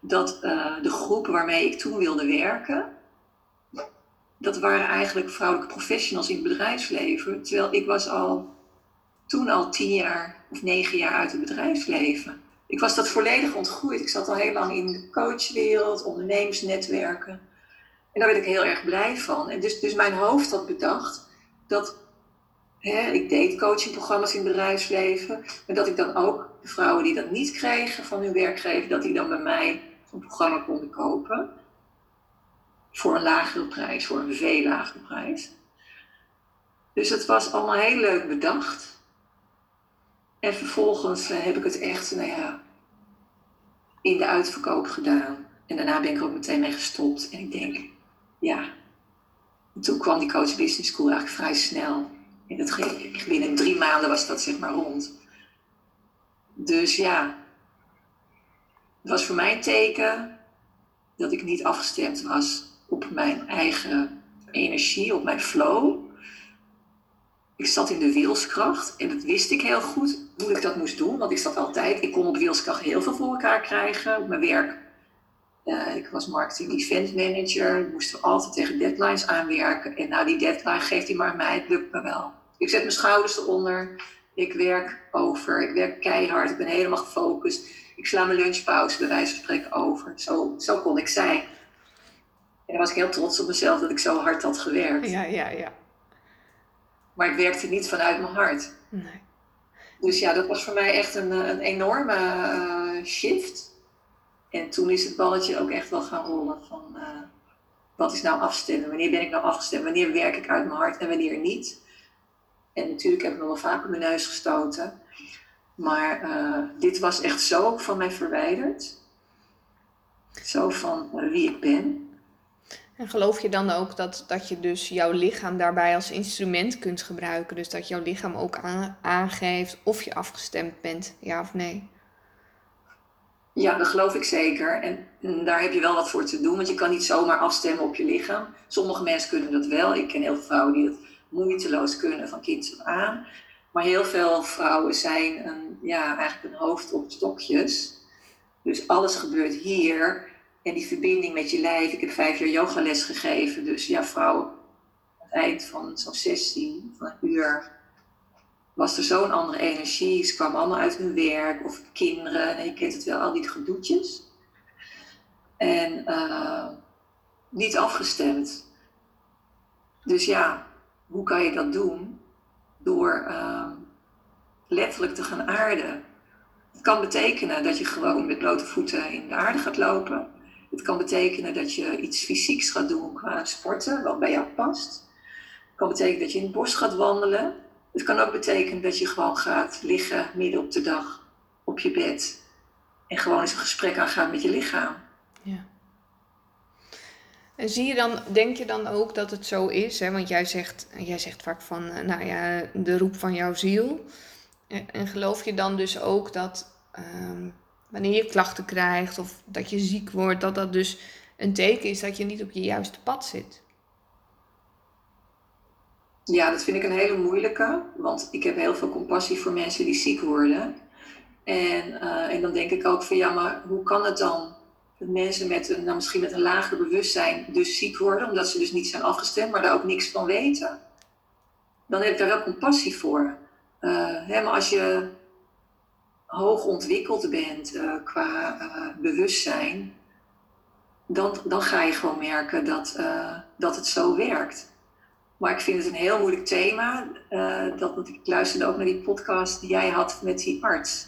Dat uh, de groep waarmee ik toen wilde werken, dat waren eigenlijk vrouwelijke professionals in het bedrijfsleven. Terwijl ik was al toen al tien jaar of negen jaar uit het bedrijfsleven. Ik was dat volledig ontgroeid. Ik zat al heel lang in de coachwereld, ondernemersnetwerken. En daar werd ik heel erg blij van. En dus, dus mijn hoofd had bedacht dat hè, ik deed coachingprogramma's in het bedrijfsleven. Maar dat ik dan ook de vrouwen die dat niet kregen van hun werkgever, dat die dan bij mij zo'n programma konden kopen voor een lagere prijs, voor een veel lagere prijs. Dus het was allemaal heel leuk bedacht. En vervolgens eh, heb ik het echt, nou ja, in de uitverkoop gedaan. En daarna ben ik er ook meteen mee gestopt. En ik denk, ja. En toen kwam die Coach Business School eigenlijk vrij snel. En dat ging, binnen drie maanden was dat zeg maar rond. Dus ja, het was voor mij een teken dat ik niet afgestemd was op mijn eigen energie, op mijn flow. Ik zat in de wilskracht en dat wist ik heel goed hoe ik dat moest doen, want ik zat altijd, ik kon op wilskracht heel veel voor elkaar krijgen op mijn werk. Uh, ik was marketing event manager, moest er altijd tegen deadlines aanwerken. En nou, die deadline geeft hij maar mij, het lukt me wel. Ik zet mijn schouders eronder, ik werk over, ik werk keihard, ik ben helemaal gefocust. Ik sla mijn lunchpauze bij wijze van spreken over. Zo, zo kon ik zijn. En dan was ik heel trots op mezelf dat ik zo hard had gewerkt. Ja, ja, ja. Maar ik werkte niet vanuit mijn hart. Nee. Dus ja, dat was voor mij echt een, een enorme uh, shift. En toen is het balletje ook echt wel gaan rollen van uh, wat is nou afstemmen? Wanneer ben ik nou afgestemd? Wanneer werk ik uit mijn hart en wanneer niet? En natuurlijk heb ik nog wel vaak op mijn neus gestoten. Maar uh, dit was echt zo van mij verwijderd. Zo van wie ik ben. En geloof je dan ook dat, dat je dus jouw lichaam daarbij als instrument kunt gebruiken? Dus dat jouw lichaam ook aan, aangeeft of je afgestemd bent, ja of nee? Ja, dat geloof ik zeker. En, daar heb je wel wat voor te doen, want je kan niet zomaar afstemmen op je lichaam. Sommige mensen kunnen dat wel. Ik ken heel veel vrouwen die dat moeiteloos kunnen van kind af aan. Maar heel veel vrouwen zijn een, ja, eigenlijk een hoofd op stokjes. Dus alles gebeurt hier. En die verbinding met je lijf. Ik heb vijf jaar yogales gegeven. Dus ja, vrouwen, aan het eind van zo'n 16 van een uur, was er zo'n andere energie. Ze kwamen allemaal uit hun werk of kinderen. En je kent het wel, al die gedoetjes. En uh, niet afgestemd. Dus ja, hoe kan je dat doen? Door uh, letterlijk te gaan aarden. Het kan betekenen dat je gewoon met blote voeten in de aarde gaat lopen. Het kan betekenen dat je iets fysieks gaat doen qua sporten, wat bij jou past. Het kan betekenen dat je in het bos gaat wandelen. Het kan ook betekenen dat je gewoon gaat liggen midden op de dag op je bed. En gewoon eens een gesprek aangaan met je lichaam. Ja. En zie je dan, denk je dan ook dat het zo is? Hè? Want jij zegt, jij zegt vaak van, eh, nou ja, de roep van jouw ziel. En, geloof je dan dus ook dat um, wanneer je klachten krijgt of dat je ziek wordt, dat dat dus een teken is dat je niet op je juiste pad zit? Ja, dat vind ik een hele moeilijke, want ik heb heel veel compassie voor mensen die ziek worden. En, uh, en dan denk ik ook van ja, maar hoe kan het dan dat mensen met een, nou misschien met een lager bewustzijn dus ziek worden, omdat ze dus niet zijn afgestemd, maar daar ook niks van weten? Dan heb ik daar wel compassie voor. Uh, hè, maar als je hoog ontwikkeld bent uh, qua uh, bewustzijn, dan, dan ga je gewoon merken dat, uh, dat het zo werkt. Maar ik vind het een heel moeilijk thema. dat, want ik luisterde ook naar die podcast die jij had met die arts.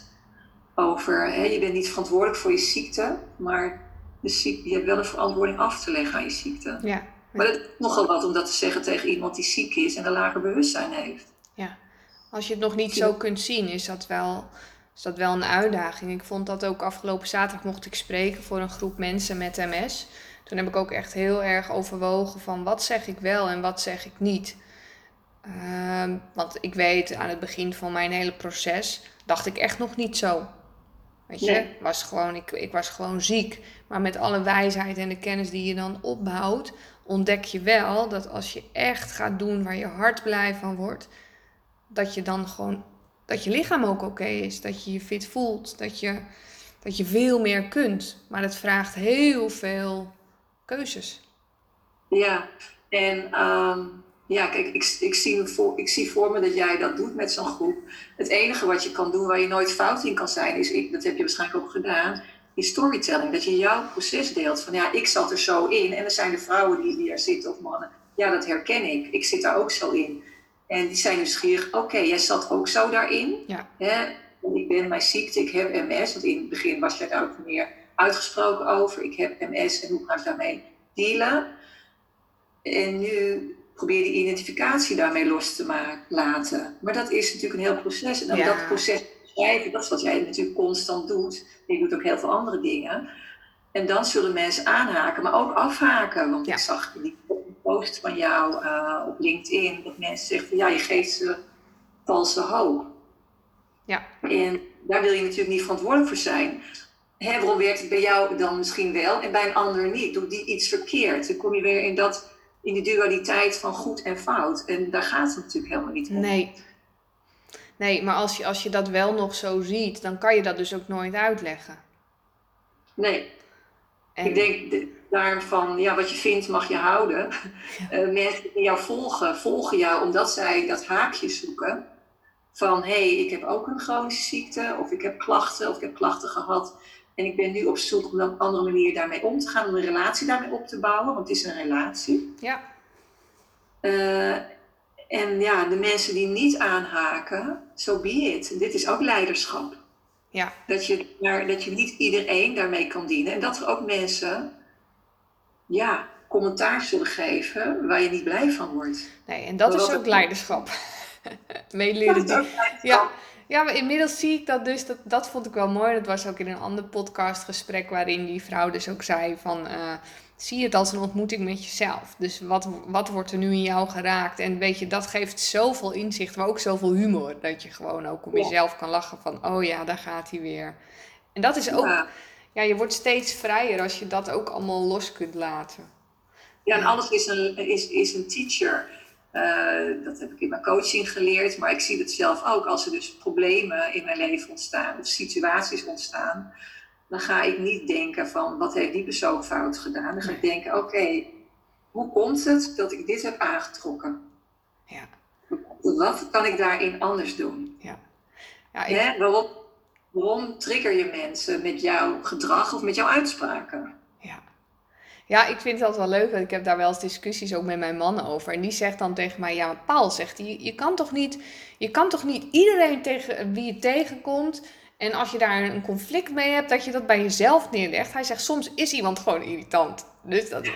Over, hè, je bent niet verantwoordelijk voor je ziekte, maar de ziekte, je hebt wel een verantwoording af te leggen aan je ziekte. Ja. Maar dat is nogal wat om dat te zeggen tegen iemand die ziek is en een lager bewustzijn heeft. Ja, als je het nog niet zo kunt zien, is dat wel is dat wel een uitdaging. Ik vond dat ook afgelopen zaterdag mocht ik spreken voor een groep mensen met MS. Toen heb ik ook echt heel erg overwogen van wat zeg ik wel en wat zeg ik niet. Uh, want ik weet aan het begin van mijn hele proces dacht ik echt nog niet zo. Weet je, nee. was gewoon, ik, ik was gewoon ziek. Maar met alle wijsheid en de kennis die je dan opbouwt, ontdek je wel dat als je echt gaat doen waar je hart blij van wordt, dat je dan gewoon dat je lichaam ook oké is. Dat je je fit voelt. Dat je, dat je veel meer kunt. Maar het vraagt heel veel keuzes. Ja, en um, ja, kijk, ik, ik, zie voor, ik zie voor me dat jij dat doet met zo'n groep. Het enige wat je kan doen waar je nooit fout in kan zijn, is, ik, dat heb je waarschijnlijk ook gedaan, is storytelling. Dat je jouw proces deelt. Van ja, ik zat er zo in. En er zijn de vrouwen die, die er zitten of mannen. Ja, dat herken ik. Ik zit daar ook zo in. En die zijn nieuwsgierig, oké, jij zat ook zo daarin. Ja. Hè? Ik ben mijn ziekte, ik heb MS. Want in het begin was jij daar ook meer uitgesproken over. Ik heb MS en hoe ga ik daarmee dealen? En nu probeer je die identificatie daarmee los te maken, laten. Maar dat is natuurlijk een heel proces. En dan dat proces schrijven, dat is wat jij natuurlijk constant doet. Je doet ook heel veel andere dingen. En dan zullen mensen aanhaken, maar ook afhaken. Want ik zag die post van jou uh, op LinkedIn, dat mensen zeggen van ja, je geeft ze valse hoop. Ja. En daar wil je natuurlijk niet verantwoordelijk voor zijn. hè, waarom werkt het bij jou dan misschien wel en bij een ander niet? Doet die iets verkeerd? Dan kom je weer in, dat, in de dualiteit van goed en fout. En daar gaat het natuurlijk helemaal niet om. Nee. Nee, maar als je, als je dat wel nog zo ziet, dan kan je dat dus ook nooit uitleggen. Nee. En, Ik denk daarvan, ja, wat je vindt mag je houden. Eh, mensen die jou volgen, volgen jou omdat zij dat haakje zoeken. Van, hé, hey, ik heb ook een chronische ziekte, of ik heb klachten, of ik heb klachten gehad. En ik ben nu op zoek om op een andere manier daarmee om te gaan, om een relatie daarmee op te bouwen, want het is een relatie. ja, Eh, en ja, de mensen die niet aanhaken, so be it. Dit is ook leiderschap. ja, Dat je, dat je niet iedereen daarmee kan dienen. En dat er ook mensen, ja, commentaar zullen geven waar je niet blij van wordt. nee, en dat is ook leiderschap. Mee Dat leren is die- ook leiderschap. Ja, ja, maar inmiddels zie ik dat dus. Dat, dat vond ik wel mooi. Dat was ook in een ander podcastgesprek waarin die vrouw dus ook zei van... eh, zie het als een ontmoeting met jezelf. Dus wat, wat wordt er nu in jou geraakt? En weet je, dat geeft zoveel inzicht, maar ook zoveel humor. Dat je gewoon ook om Ja. jezelf kan lachen van... Oh ja, daar gaat hij weer. En dat is ook... Ja. Ja, je wordt steeds vrijer als je dat ook allemaal los kunt laten. Ja, en alles is een, is, is een teacher. Eh, dat heb ik in mijn coaching geleerd, maar ik zie het zelf ook. Als er dus problemen in mijn leven ontstaan of situaties ontstaan, dan ga ik niet denken van wat heeft die persoon fout gedaan. Dan ga ik denken, oké, hoe komt het dat ik dit heb aangetrokken? Ja, Wat kan ik daarin anders doen? ja. Ja, ik, Hè? Waarom, waarom trigger je mensen met jouw gedrag of met jouw uitspraken? Ja. Ja, ik vind dat wel leuk, want ik heb daar wel eens discussies ook met mijn man over. En die zegt dan tegen mij, ja, maar Paul zegt, je, je, kan toch niet, je kan toch niet iedereen tegen wie je tegenkomt, en als je daar een conflict mee hebt, dat je dat bij jezelf neerlegt. Hij zegt, soms is iemand gewoon irritant. Dus dat...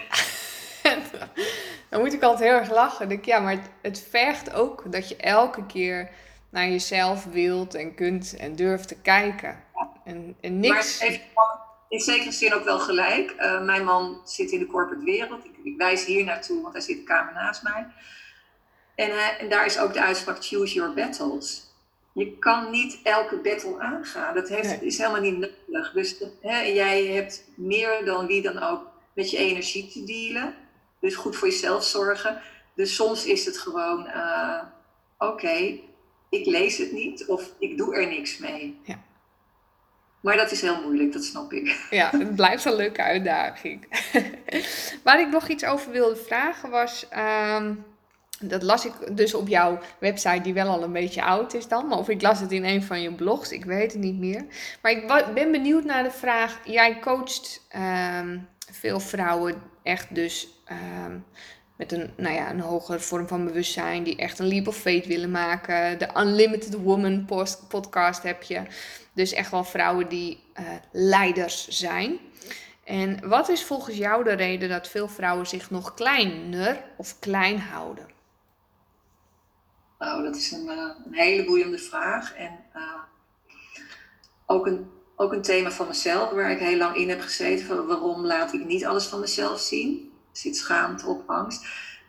dan moet ik altijd heel erg lachen. Dan denk ik, ja, maar het, het vergt ook dat je elke keer naar jezelf wilt en kunt en durft te kijken. En, en niks... Maar in zekere zin ook wel gelijk. Eh, mijn man zit in de corporate wereld. Ik, ik wijs hier naartoe, want hij zit de kamer naast mij. En, hij- en daar is ook de uitspraak choose your battles. Je kan niet elke battle aangaan. Dat heeft, Nee. is helemaal niet nodig. Dus hè, jij hebt meer dan wie dan ook met je energie te dealen. Dus goed voor jezelf zorgen. Dus soms is het gewoon, eh, oké, ik lees het niet of ik doe er niks mee. Ja. Maar dat is heel moeilijk, dat snap ik. Ja, het blijft een leuke uitdaging. Waar ik nog iets over wilde vragen was. ehm, dat las ik dus op jouw website, die wel al een beetje oud is dan. Of ik las het in een van je blogs, ik weet het niet meer. Maar ik ben benieuwd naar de vraag. Jij coacht ehm, veel vrouwen echt dus ehm, met een, nou ja, een hogere vorm van bewustzijn. Die echt een leap of faith willen maken. De Unlimited Woman podcast heb je. Dus echt wel vrouwen die eh, leiders zijn. En wat is volgens jou de reden dat veel vrouwen zich nog kleiner of klein houden? Nou, dat is een, eh, een hele boeiende vraag. En eh, ook, een, ook een thema van mezelf, waar ik heel lang in heb gezeten. Van waarom laat ik niet alles van mezelf zien? Zit schaamte op, angst.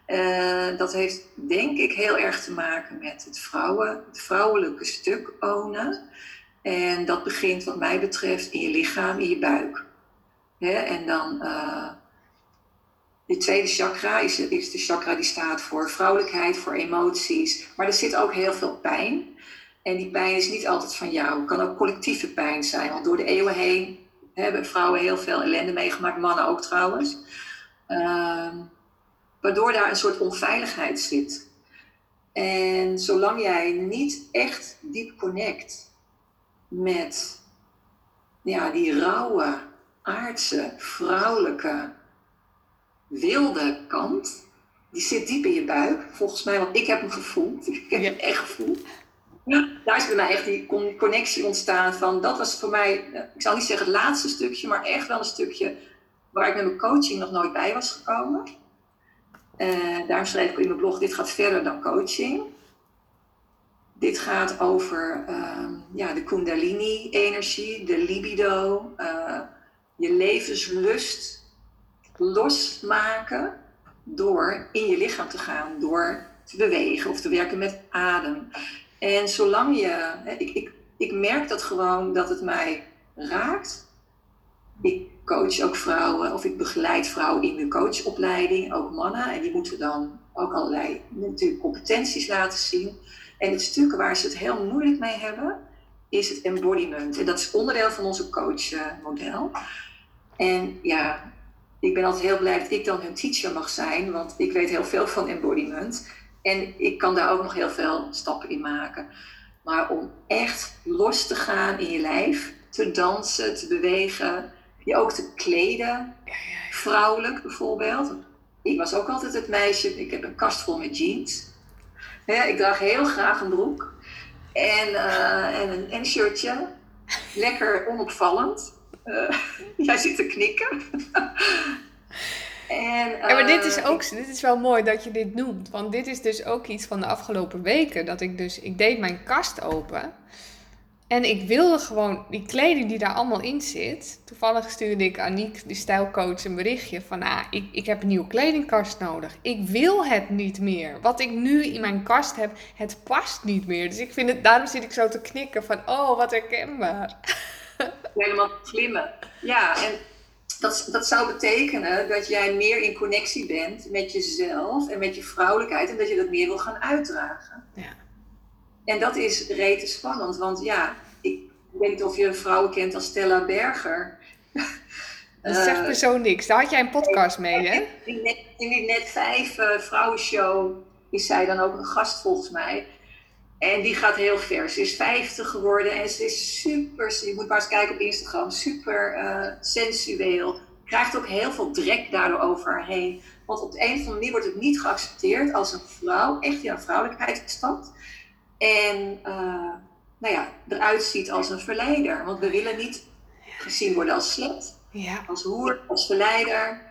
Eh, dat heeft denk ik heel erg te maken met het, vrouwen, het vrouwelijke stuk ownen. En dat begint wat mij betreft in je lichaam, in je buik. Hè? En dan eh de tweede chakra is, is de chakra die staat voor vrouwelijkheid, voor emoties. Maar er zit ook heel veel pijn. En die pijn is niet altijd van jou. Het kan ook collectieve pijn zijn. Want door de eeuwen heen hebben vrouwen heel veel ellende meegemaakt. Mannen ook trouwens. Ehm, waardoor daar een soort onveiligheid zit. En zolang jij niet echt diep connect met ja, die rauwe, aardse, vrouwelijke, wilde kant, die zit diep in je buik. Volgens mij, want ik heb hem gevoeld. Ik heb hem echt gevoeld. Ja, daar is bij mij echt die con- connectie ontstaan van, dat was voor mij, eh, ik zal niet zeggen het laatste stukje, maar echt wel een stukje waar ik met mijn coaching nog nooit bij was gekomen. Eh daar schreef ik in mijn blog, dit gaat verder dan coaching. Dit gaat over ehm, ja, de kundalini-energie, de libido, eh, je levenslust losmaken door in je lichaam te gaan, door te bewegen of te werken met adem. En zolang je, ik, ik, ik merk dat gewoon dat het mij raakt ik coach ook vrouwen of ik begeleid vrouwen in de coachopleiding, ook mannen. En die moeten dan ook allerlei natuurlijk competenties laten zien. En het stuk waar ze het heel moeilijk mee hebben, is het embodiment. En dat is onderdeel van onze coachmodel. En ja, ik ben altijd heel blij dat ik dan hun teacher mag zijn, want ik weet heel veel van embodiment. En ik kan daar ook nog heel veel stappen in maken. Maar om echt los te gaan in je lijf, te dansen, te bewegen, je ook te kleden, vrouwelijk bijvoorbeeld. Ik was ook altijd het meisje, ik heb een kast vol met jeans. Ja, ik draag heel graag een broek en, uh, en, een, en een shirtje. Lekker onopvallend. Uh, jij zit te knikken. En, ja, maar dit is eh, ook dit is wel mooi dat je dit noemt. Want dit is dus ook iets van de afgelopen weken. Dat ik dus, ik deed mijn kast open. En ik wilde gewoon die kleding die daar allemaal in zit. Toevallig stuurde ik Aniek, de stijlcoach, een berichtje van... Ah, ik, ik heb een nieuwe kledingkast nodig. Ik wil het niet meer. Wat ik nu in mijn kast heb, het past niet meer. Dus ik vind het, daarom zit ik zo te knikken van... Oh, wat herkenbaar. Helemaal slimme. Ja, en dat, dat zou betekenen dat jij meer in connectie bent met jezelf en met je vrouwelijkheid. En dat je dat meer wil gaan uitdragen. Ja. En dat is rete spannend, want ja, ik weet niet of je vrouwen kent als Stella Berger. Dat zegt me zo niks. Daar had jij een podcast mee, hè? In, net, in die Net 5 uh, vrouwenshow is zij dan ook een gast volgens mij. En die gaat heel ver. Ze is 50 geworden en ze is super, je moet maar eens kijken op Instagram, super uh, sensueel. Krijgt ook heel veel drek daardoor over haar heen. Want op de een of andere manier wordt het niet geaccepteerd als een vrouw echt in haar vrouwelijkheid stapt. En uh, nou ja, eruit ziet als een verleider. Want we willen niet gezien worden als slet, ja. als hoer, als verleider.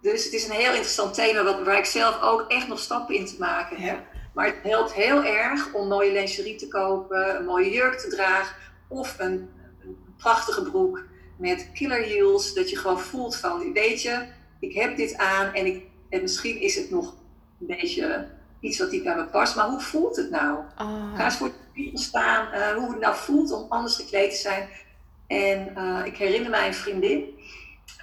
Dus het is een heel interessant thema wat, waar ik zelf ook echt nog stappen in te maken heb. Maar het helpt heel erg om mooie lingerie te kopen, een mooie jurk te dragen of een, een prachtige broek met killer heels. Dat je gewoon voelt van, weet je, ik heb dit aan en, ik, en misschien is het nog een beetje iets wat niet bij me past. Maar hoe voelt het nou? Oh. Ga eens voor de spiegel staan, uh, hoe het nou voelt om anders gekleed te zijn. En uh, ik herinner mij een vriendin.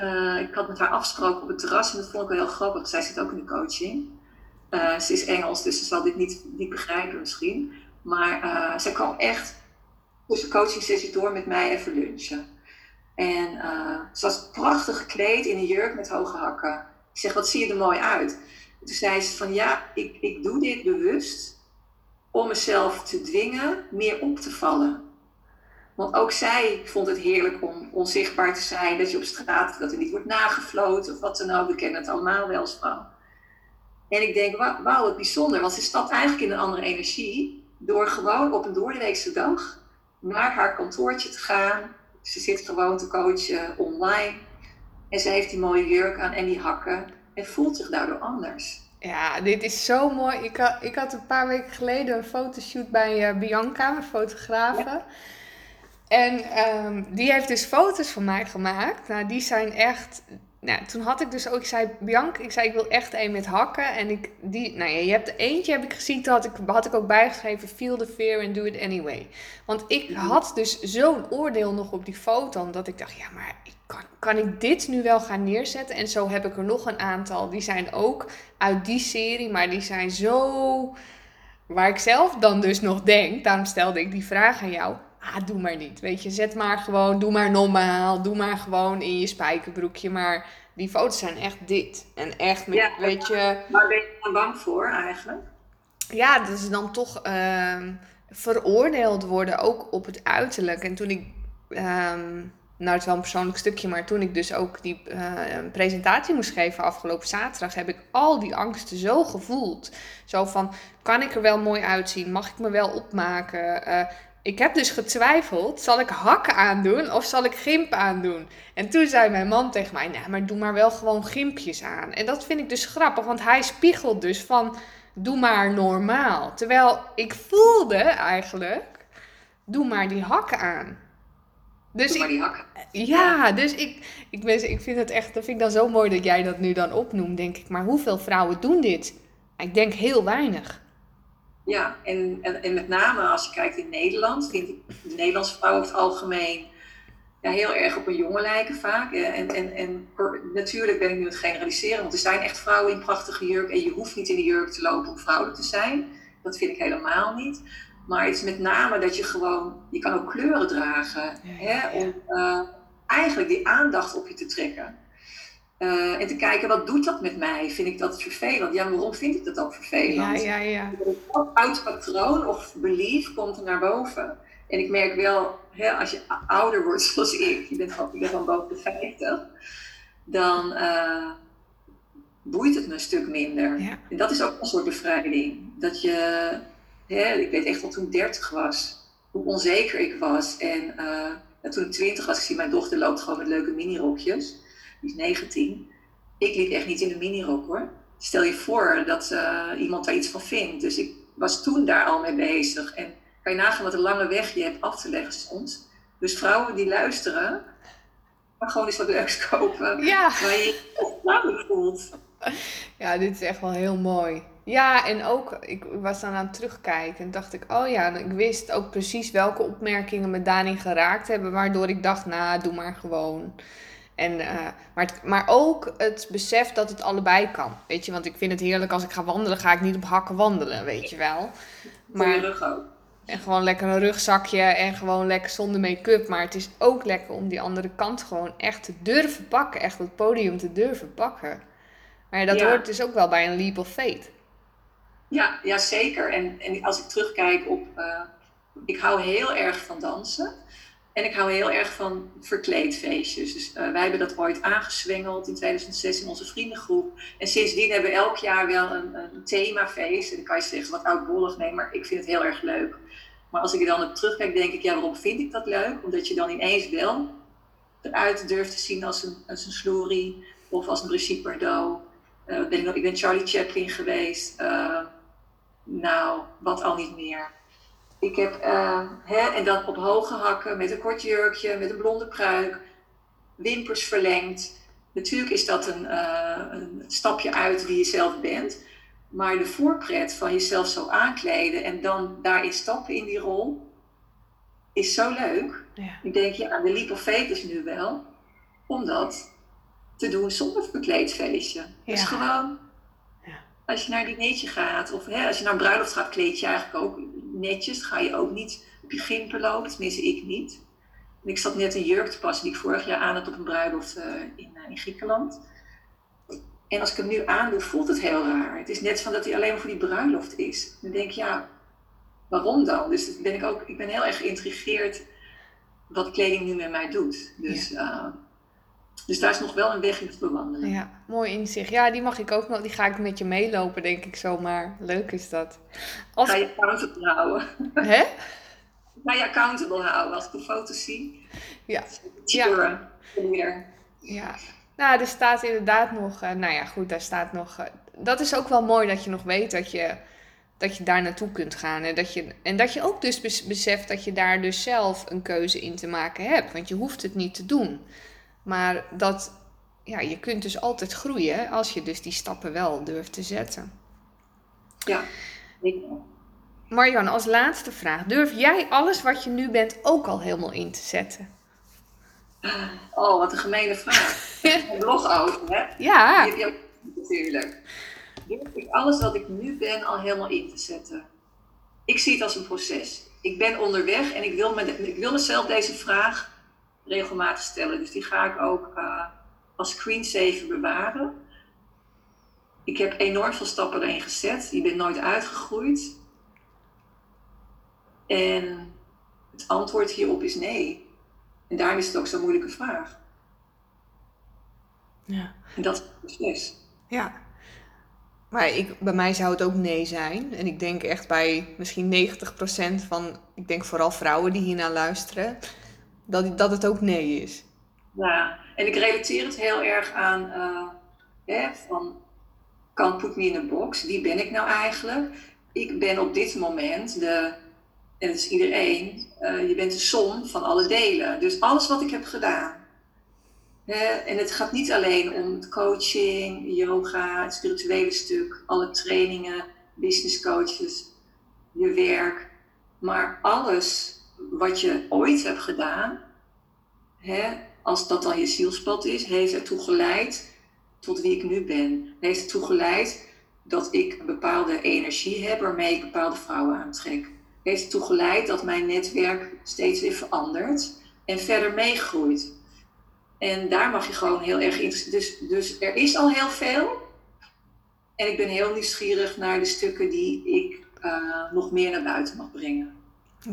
Uh, ik had met haar afgesproken op het terras en dat vond ik wel heel grappig. Zij zit ook in de coaching. ze is Engels, dus ze zal dit niet, niet begrijpen misschien. Maar zij kwam echt tussen coaching sessie door met mij even lunchen. En ze was prachtig gekleed in een jurk met hoge hakken. Ik zeg, wat zie je er mooi uit? Toen zei ze van ja, ik, ik doe dit bewust om mezelf te dwingen meer op te vallen. Want ook zij vond het heerlijk om onzichtbaar te zijn, dat je op straat, dat er niet wordt nagefloten of wat dan ook. We kennen het allemaal wel vrouw. En ik denk, wauw, wat bijzonder, want ze stapt eigenlijk in een andere energie door gewoon op een doordeweekse dag naar haar kantoortje te gaan. Ze zit gewoon te coachen online en ze heeft die mooie jurk aan en die hakken en voelt zich daardoor anders. Ja, dit is zo mooi. Ik had, ik had een paar weken geleden een fotoshoot bij uh, Bianca, mijn fotografe. En um, die heeft dus foto's van mij gemaakt. Nou, die zijn echt. Nou, toen had ik dus ook, ik zei, Bianca, ik zei, ik wil echt een met hakken. En ik, die, nou ja, je hebt eentje, heb ik gezien, toen had ik, had ik ook bijgeschreven, feel the fear and do it anyway. Want ik had dus zo'n oordeel nog op die foto, dat ik dacht, ja, maar kan, kan ik dit nu wel gaan neerzetten? En zo heb ik er nog een aantal. Die zijn ook uit die serie, maar die zijn zo. Waar ik zelf dan dus nog denk, daarom stelde ik die vraag aan jou. Ah, doe maar niet. Weet je, zet maar gewoon, doe maar normaal. Doe maar gewoon in je spijkerbroekje. Maar die foto's zijn echt dit. En echt met, weet je. Waar ben je dan bang voor eigenlijk? Ja, dat is dan toch uh, veroordeeld worden, ook op het uiterlijk. En toen ik. Ehm, nou, het is wel een persoonlijk stukje, maar toen ik dus ook die uh, presentatie moest geven afgelopen zaterdag, heb ik al die angsten zo gevoeld. Zo van, kan ik er wel mooi uitzien? Mag ik me wel opmaken? Uh, ik heb dus getwijfeld, zal ik hakken aandoen of zal ik gimp aandoen? En toen zei mijn man tegen mij, nou, maar doe maar wel gewoon gimpjes aan. En dat vind ik dus grappig, want hij spiegelt dus van, doe maar normaal. Terwijl ik voelde eigenlijk, doe maar die hakken aan. Dus Doe maar die hakken. Ja, dus ik, ik, ben, ik vind het echt, dat vind ik dan zo mooi dat jij dat nu dan opnoemt, denk ik. Maar hoeveel vrouwen doen dit? Ik denk heel weinig. Ja, en, en, en met name als je kijkt in Nederland, vind ik de Nederlandse vrouwen over het algemeen ja, heel erg op een jongen lijken vaak. En, en, en natuurlijk ben ik nu het generaliseren, want er zijn echt vrouwen in prachtige jurk en je hoeft niet in de jurk te lopen om vrouwelijk te zijn. Dat vind ik helemaal niet. Maar het is met name dat je gewoon, je kan ook kleuren dragen. hè, om uh, eigenlijk die aandacht op je te trekken. Uh, en te kijken, wat doet dat met mij? Vind ik dat vervelend? Ja, waarom vind ik dat ook vervelend? Ja, ja, ja. Oud patroon of belief komt er naar boven. En ik merk wel, hè, als je ouder wordt zoals ik, je bent van, ik ben van boven de 50, dan uh, boeit het me een stuk minder. Ja. En dat is ook een soort bevrijding. Dat je, hè, ik weet echt wel toen ik 30 was, hoe onzeker ik was. En uh, toen ik 20 was, ik zie mijn dochter loopt gewoon met leuke minirokjes. Die is 19. Ik liep echt niet in de minirok hoor. Stel je voor dat uh, iemand daar iets van vindt. Dus ik was toen daar al mee bezig. En kan je nagaan wat een lange weg je hebt af te leggen soms. Dus vrouwen die luisteren, maar gewoon eens wat leuks kopen. Ja. Waar je je voelt. Ja, dit is echt wel heel mooi. Ja, en ook, ik was dan aan het terugkijken en dacht ik, oh ja, ik wist ook precies welke opmerkingen me daarin geraakt hebben, waardoor ik dacht, nou, doe maar gewoon. En, uh, maar, maar ook het besef dat het allebei kan. Weet je, want ik vind het heerlijk als ik ga wandelen, ga ik niet op hakken wandelen, weet je wel. Maar, rug ook. En gewoon lekker een rugzakje en gewoon lekker zonder make-up. Maar het is ook lekker om die andere kant gewoon echt te durven pakken. Echt het podium te durven pakken. Maar dat hoort dus ook wel bij een leap of faith. Ja, ja zeker. En, en als ik terugkijk op... Uh, ik hou heel erg van dansen. En ik hou heel erg van verkleedfeestjes. Dus uh, wij hebben dat ooit aangeswengeld in 2006 in onze vriendengroep. En sindsdien hebben we elk jaar wel een, een themafeest. En dan kan je zeggen wat oudbollig, nee, maar ik vind het heel erg leuk. Maar als ik er dan op terugkijk, denk ik, ja, waarom vind ik dat leuk? Omdat je dan ineens wel eruit durft te zien als een, als een of als een Brigitte Bardot. Uh, ben ik, ben Charlie Chaplin geweest. Nou, wat al niet meer. Ik heb, uh, hè, en dan op hoge hakken met een kort jurkje, met een blonde pruik, wimpers verlengd. Natuurlijk is dat een, een stapje uit wie je zelf bent. Maar de voorpret van jezelf zo aankleden en dan daarin stappen in die rol, is zo leuk. Ja. Ik denk, ja, de leap of faith is nu wel om dat te doen zonder verkleedfeestje. Ja. Dus gewoon. Als je naar die dinertje gaat, of hè, als je naar een bruiloft gaat, kleed je eigenlijk ook netjes. ga je ook niet op je gimpen lopen, tenminste ik niet. En ik zat net een jurk te passen die ik vorig jaar aan had op een bruiloft uh, in, uh, in Griekenland. En als ik hem nu aandoe, voelt het heel raar. Het is net van dat hij alleen maar voor die bruiloft is. Dan denk ik, ja, waarom dan? Dus ben ik, ook, ik ben heel erg geïntrigeerd wat kleding nu met mij doet. Dus, uh, dus daar is nog wel een weg in te bewandelen. Ja, mooi inzicht. Ja, die mag ik ook nog. Die ga ik met je meelopen, denk ik zomaar. Leuk is dat. Als... Ga je accountable houden. Hè? Ga je accountable houden als ik de foto's zie. Ja. Ja. ja. Nou, er staat inderdaad nog, uh, nou ja, goed, daar staat nog. Uh, dat is ook wel mooi dat je nog weet dat je, dat je daar naartoe kunt gaan. En dat, je, en dat je ook dus beseft dat je daar dus zelf een keuze in te maken hebt. Want je hoeft het niet te doen. Maar dat, ja, je kunt dus altijd groeien als je dus die stappen wel durft te zetten. Ja, Marjan, als laatste vraag. Durf jij alles wat je nu bent ook al helemaal in te zetten? Oh, wat een gemene vraag. Een blog over, hè? Ja. Die heb je ook natuurlijk. Durf ik alles wat ik nu ben al helemaal in te zetten? Ik zie het als een proces. Ik ben onderweg en ik wil, me, ik wil mezelf deze vraag regelmatig stellen. Dus die ga ik ook uh, als screensaver bewaren. Ik heb enorm veel stappen erin gezet. Die ben nooit uitgegroeid. En het antwoord hierop is nee. En daarom is het ook zo'n moeilijke vraag. Ja. En dat is het proces. Ja. Maar ik, bij mij zou het ook nee zijn. En ik denk echt bij misschien 90% van, ik denk vooral vrouwen die hiernaar luisteren, dat, dat het ook nee is. Ja, en ik relateer het heel erg aan, uh, hè, van, kan put me in een box, wie ben ik nou eigenlijk? Ik ben op dit moment de en dat is iedereen, uh, je bent de som van alle delen. Dus alles wat ik heb gedaan. Hè, en het gaat niet alleen om coaching, yoga, het spirituele stuk, alle trainingen, business coaches, je werk. Maar alles wat je ooit hebt gedaan, hè, als dat dan je zielspad is, heeft ertoe geleid tot wie ik nu ben. Heeft ertoe geleid dat ik een bepaalde energie heb waarmee ik bepaalde vrouwen aantrek. Heeft ertoe geleid dat mijn netwerk steeds weer verandert en verder meegroeit. En daar mag je gewoon heel erg in. Dus, dus er is al heel veel. En ik ben heel nieuwsgierig naar de stukken die ik uh, nog meer naar buiten mag brengen.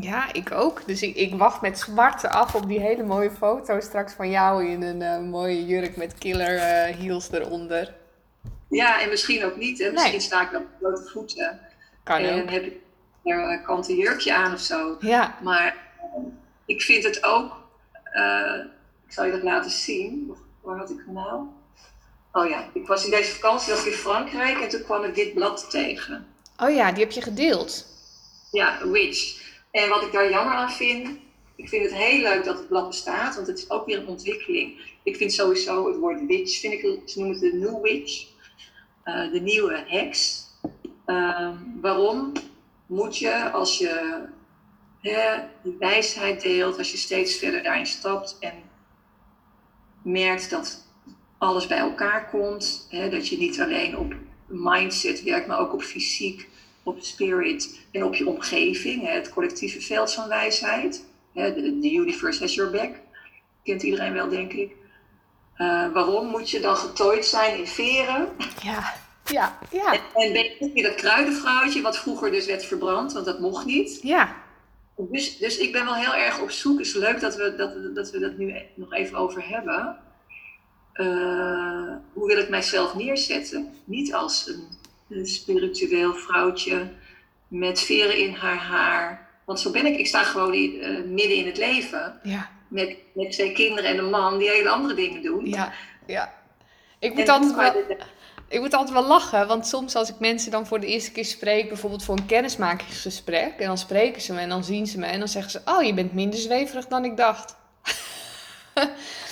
Ja, ik ook. Dus ik, ik wacht met zwarte af op die hele mooie foto straks van jou in een uh, mooie jurk met killer uh, heels eronder. Ja, en misschien ook niet. Hè? Misschien nee. sta ik op blote voeten. Kan en ook. heb ik een kanten jurkje aan of zo. Ja. Maar ik vind het ook... ik zal je dat laten zien. Waar had ik hem nou? Oh ja, ik was in deze vakantie was in Frankrijk en toen kwam ik dit blad tegen. Oh ja, die heb je gedeeld. Ja, Witch. En wat ik daar jammer aan vind, ik vind het heel leuk dat het blad bestaat, want het is ook weer een ontwikkeling. Ik vind sowieso het woord witch, vind ik, ze noemen het de new witch, uh, de nieuwe heks. Uh, waarom moet je als je die wijsheid deelt, als je steeds verder daarin stapt en merkt dat alles bij elkaar komt, dat je niet alleen op mindset werkt, maar ook op fysiek, op spirit en op je omgeving, het collectieve veld van wijsheid. De, the universe has your back. Kent iedereen wel, denk ik. Uh, waarom moet je dan getooid zijn in veren? Ja, ja, ja. En, en ben je dat kruidenvrouwtje, wat vroeger dus werd verbrand, want dat mocht niet. Ja. Dus, dus ik ben wel heel erg op zoek. Het is leuk dat we dat, dat, we dat nu nog even over hebben. Uh, hoe wil ik mijzelf neerzetten? Niet als een, een, spiritueel vrouwtje met veren in haar haar. Want zo ben ik. Ik sta gewoon in, uh, midden in het leven. Ja. Met, met twee kinderen en een man die hele andere dingen doen. Ja, ja. Ik moet, altijd wel, ik moet altijd wel lachen, want soms als ik mensen dan voor de eerste keer spreek, bijvoorbeeld voor een kennismakingsgesprek, en dan spreken ze me en dan zien ze me en dan zeggen ze: Oh, je bent minder zweverig dan ik dacht.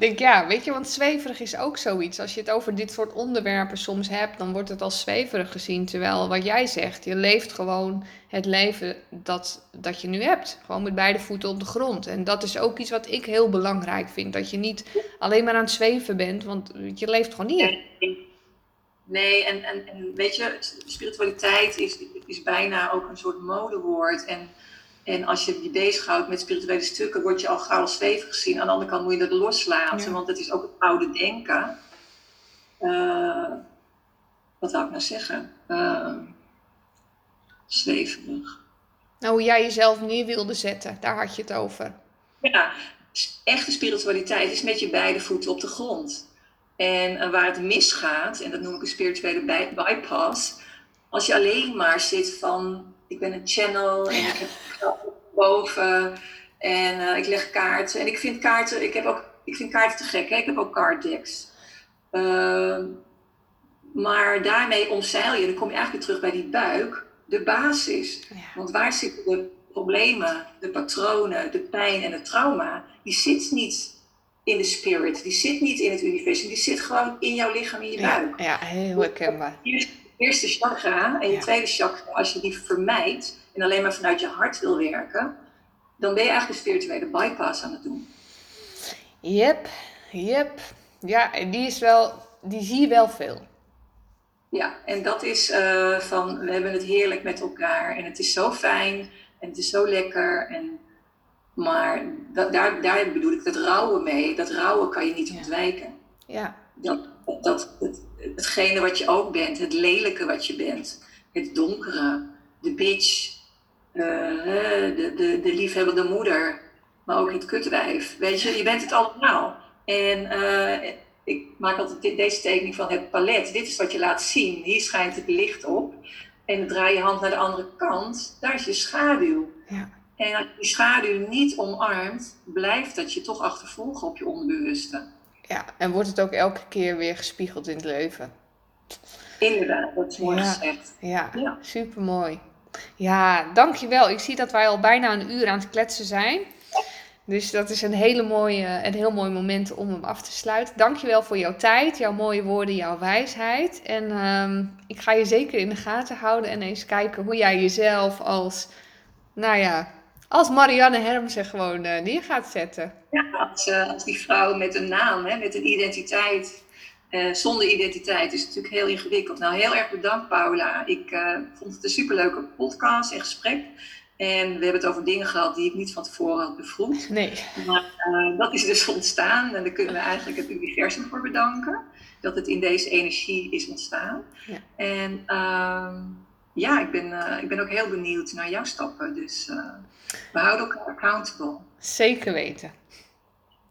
denk, ja, weet je, want zweverig is ook zoiets. Als je het over dit soort onderwerpen soms hebt, dan wordt het als zweverig gezien. Terwijl wat jij zegt, je leeft gewoon het leven dat, dat je nu hebt. Gewoon met beide voeten op de grond. En dat is ook iets wat ik heel belangrijk vind. Dat je niet alleen maar aan het zweven bent, want je leeft gewoon hier. Nee, en, en, en weet je, spiritualiteit is, is bijna ook een soort modewoord. En en als je je bezighoudt met spirituele stukken, word je al gauw als zweverig gezien. Aan de andere kant moet je dat loslaten, want het is ook het oude denken. Uh, wat zou ik nou zeggen? Uh, zweverig. Nou, hoe jij jezelf neer wilde zetten, daar had je het over. Ja, echte spiritualiteit is met je beide voeten op de grond. En uh, waar het misgaat, en dat noem ik een spirituele bypass, als je alleen maar zit van ik ben een channel en ik heb boven en uh, ik leg kaarten. En ik vind kaarten, ik heb ook, ik vind kaarten te gek. Hè? Ik heb ook card decks. Uh, maar daarmee omzeil je, dan kom je eigenlijk weer terug bij die buik, de basis. Ja. Want waar zitten de problemen, de patronen, de pijn en het trauma? Die zit niet in de spirit, die zit niet in het universum, die zit gewoon in jouw lichaam, in je buik. Ja, ja heel herkenbaar. Je eerste chakra en je tweede chakra, als je die vermijdt en alleen maar vanuit je hart wil werken, dan ben je eigenlijk een spirituele bypass aan het doen. Yep, yep. Ja, en die is wel, die zie je wel veel. Ja, en dat is eh, van we hebben het heerlijk met elkaar en het is zo fijn en het is zo lekker. En, maar da- daar, daar bedoel ik dat rouwen mee. Dat rouwen kan je niet Ja. ontwijken. Ja, Dat, dat, het, hetgene wat je ook bent, het lelijke wat je bent, het donkere, de bitch, de, de, de liefhebbende moeder, maar ook het kutwijf. Weet je, je bent het allemaal. En eh, ik maak altijd dit- deze tekening van het palet. Dit is wat je laat zien. Hier schijnt het licht op. En dan draai je hand naar de andere kant. Daar is je schaduw. ja, En als je die schaduw niet omarmt, blijft dat je toch achtervolgen op je onderbewuste. ja. En wordt het ook elke keer weer gespiegeld in het leven. Inderdaad, dat is mooi Ja. gezegd. Ja, Ja. super mooi. Ja, dankjewel. Ik zie dat wij al bijna een uur aan het kletsen zijn. Dus dat is een, hele mooie, een heel mooi moment om hem af te sluiten. Dankjewel voor jouw tijd, jouw mooie woorden, jouw wijsheid. En ehm, ik ga je zeker in de gaten houden en eens kijken hoe jij jezelf als, nou ja, Als Marianne Hermsen gewoon uh, neer gaat zetten. Ja, als, uh, als die vrouw met een naam, hè, met een identiteit. Uh, zonder identiteit is natuurlijk heel ingewikkeld. Nou, heel erg bedankt, Paula. Ik vond het een superleuke podcast en gesprek. En we hebben het over dingen gehad die ik niet van tevoren had bevroegd. Nee. Maar dat is dus ontstaan. En daar kunnen we eigenlijk het universum voor bedanken. Dat het in deze energie is ontstaan. Ja. En ehm, ja, ik ben, ik ben ook heel benieuwd naar jouw stappen. Dus we houden elkaar accountable. Zeker weten.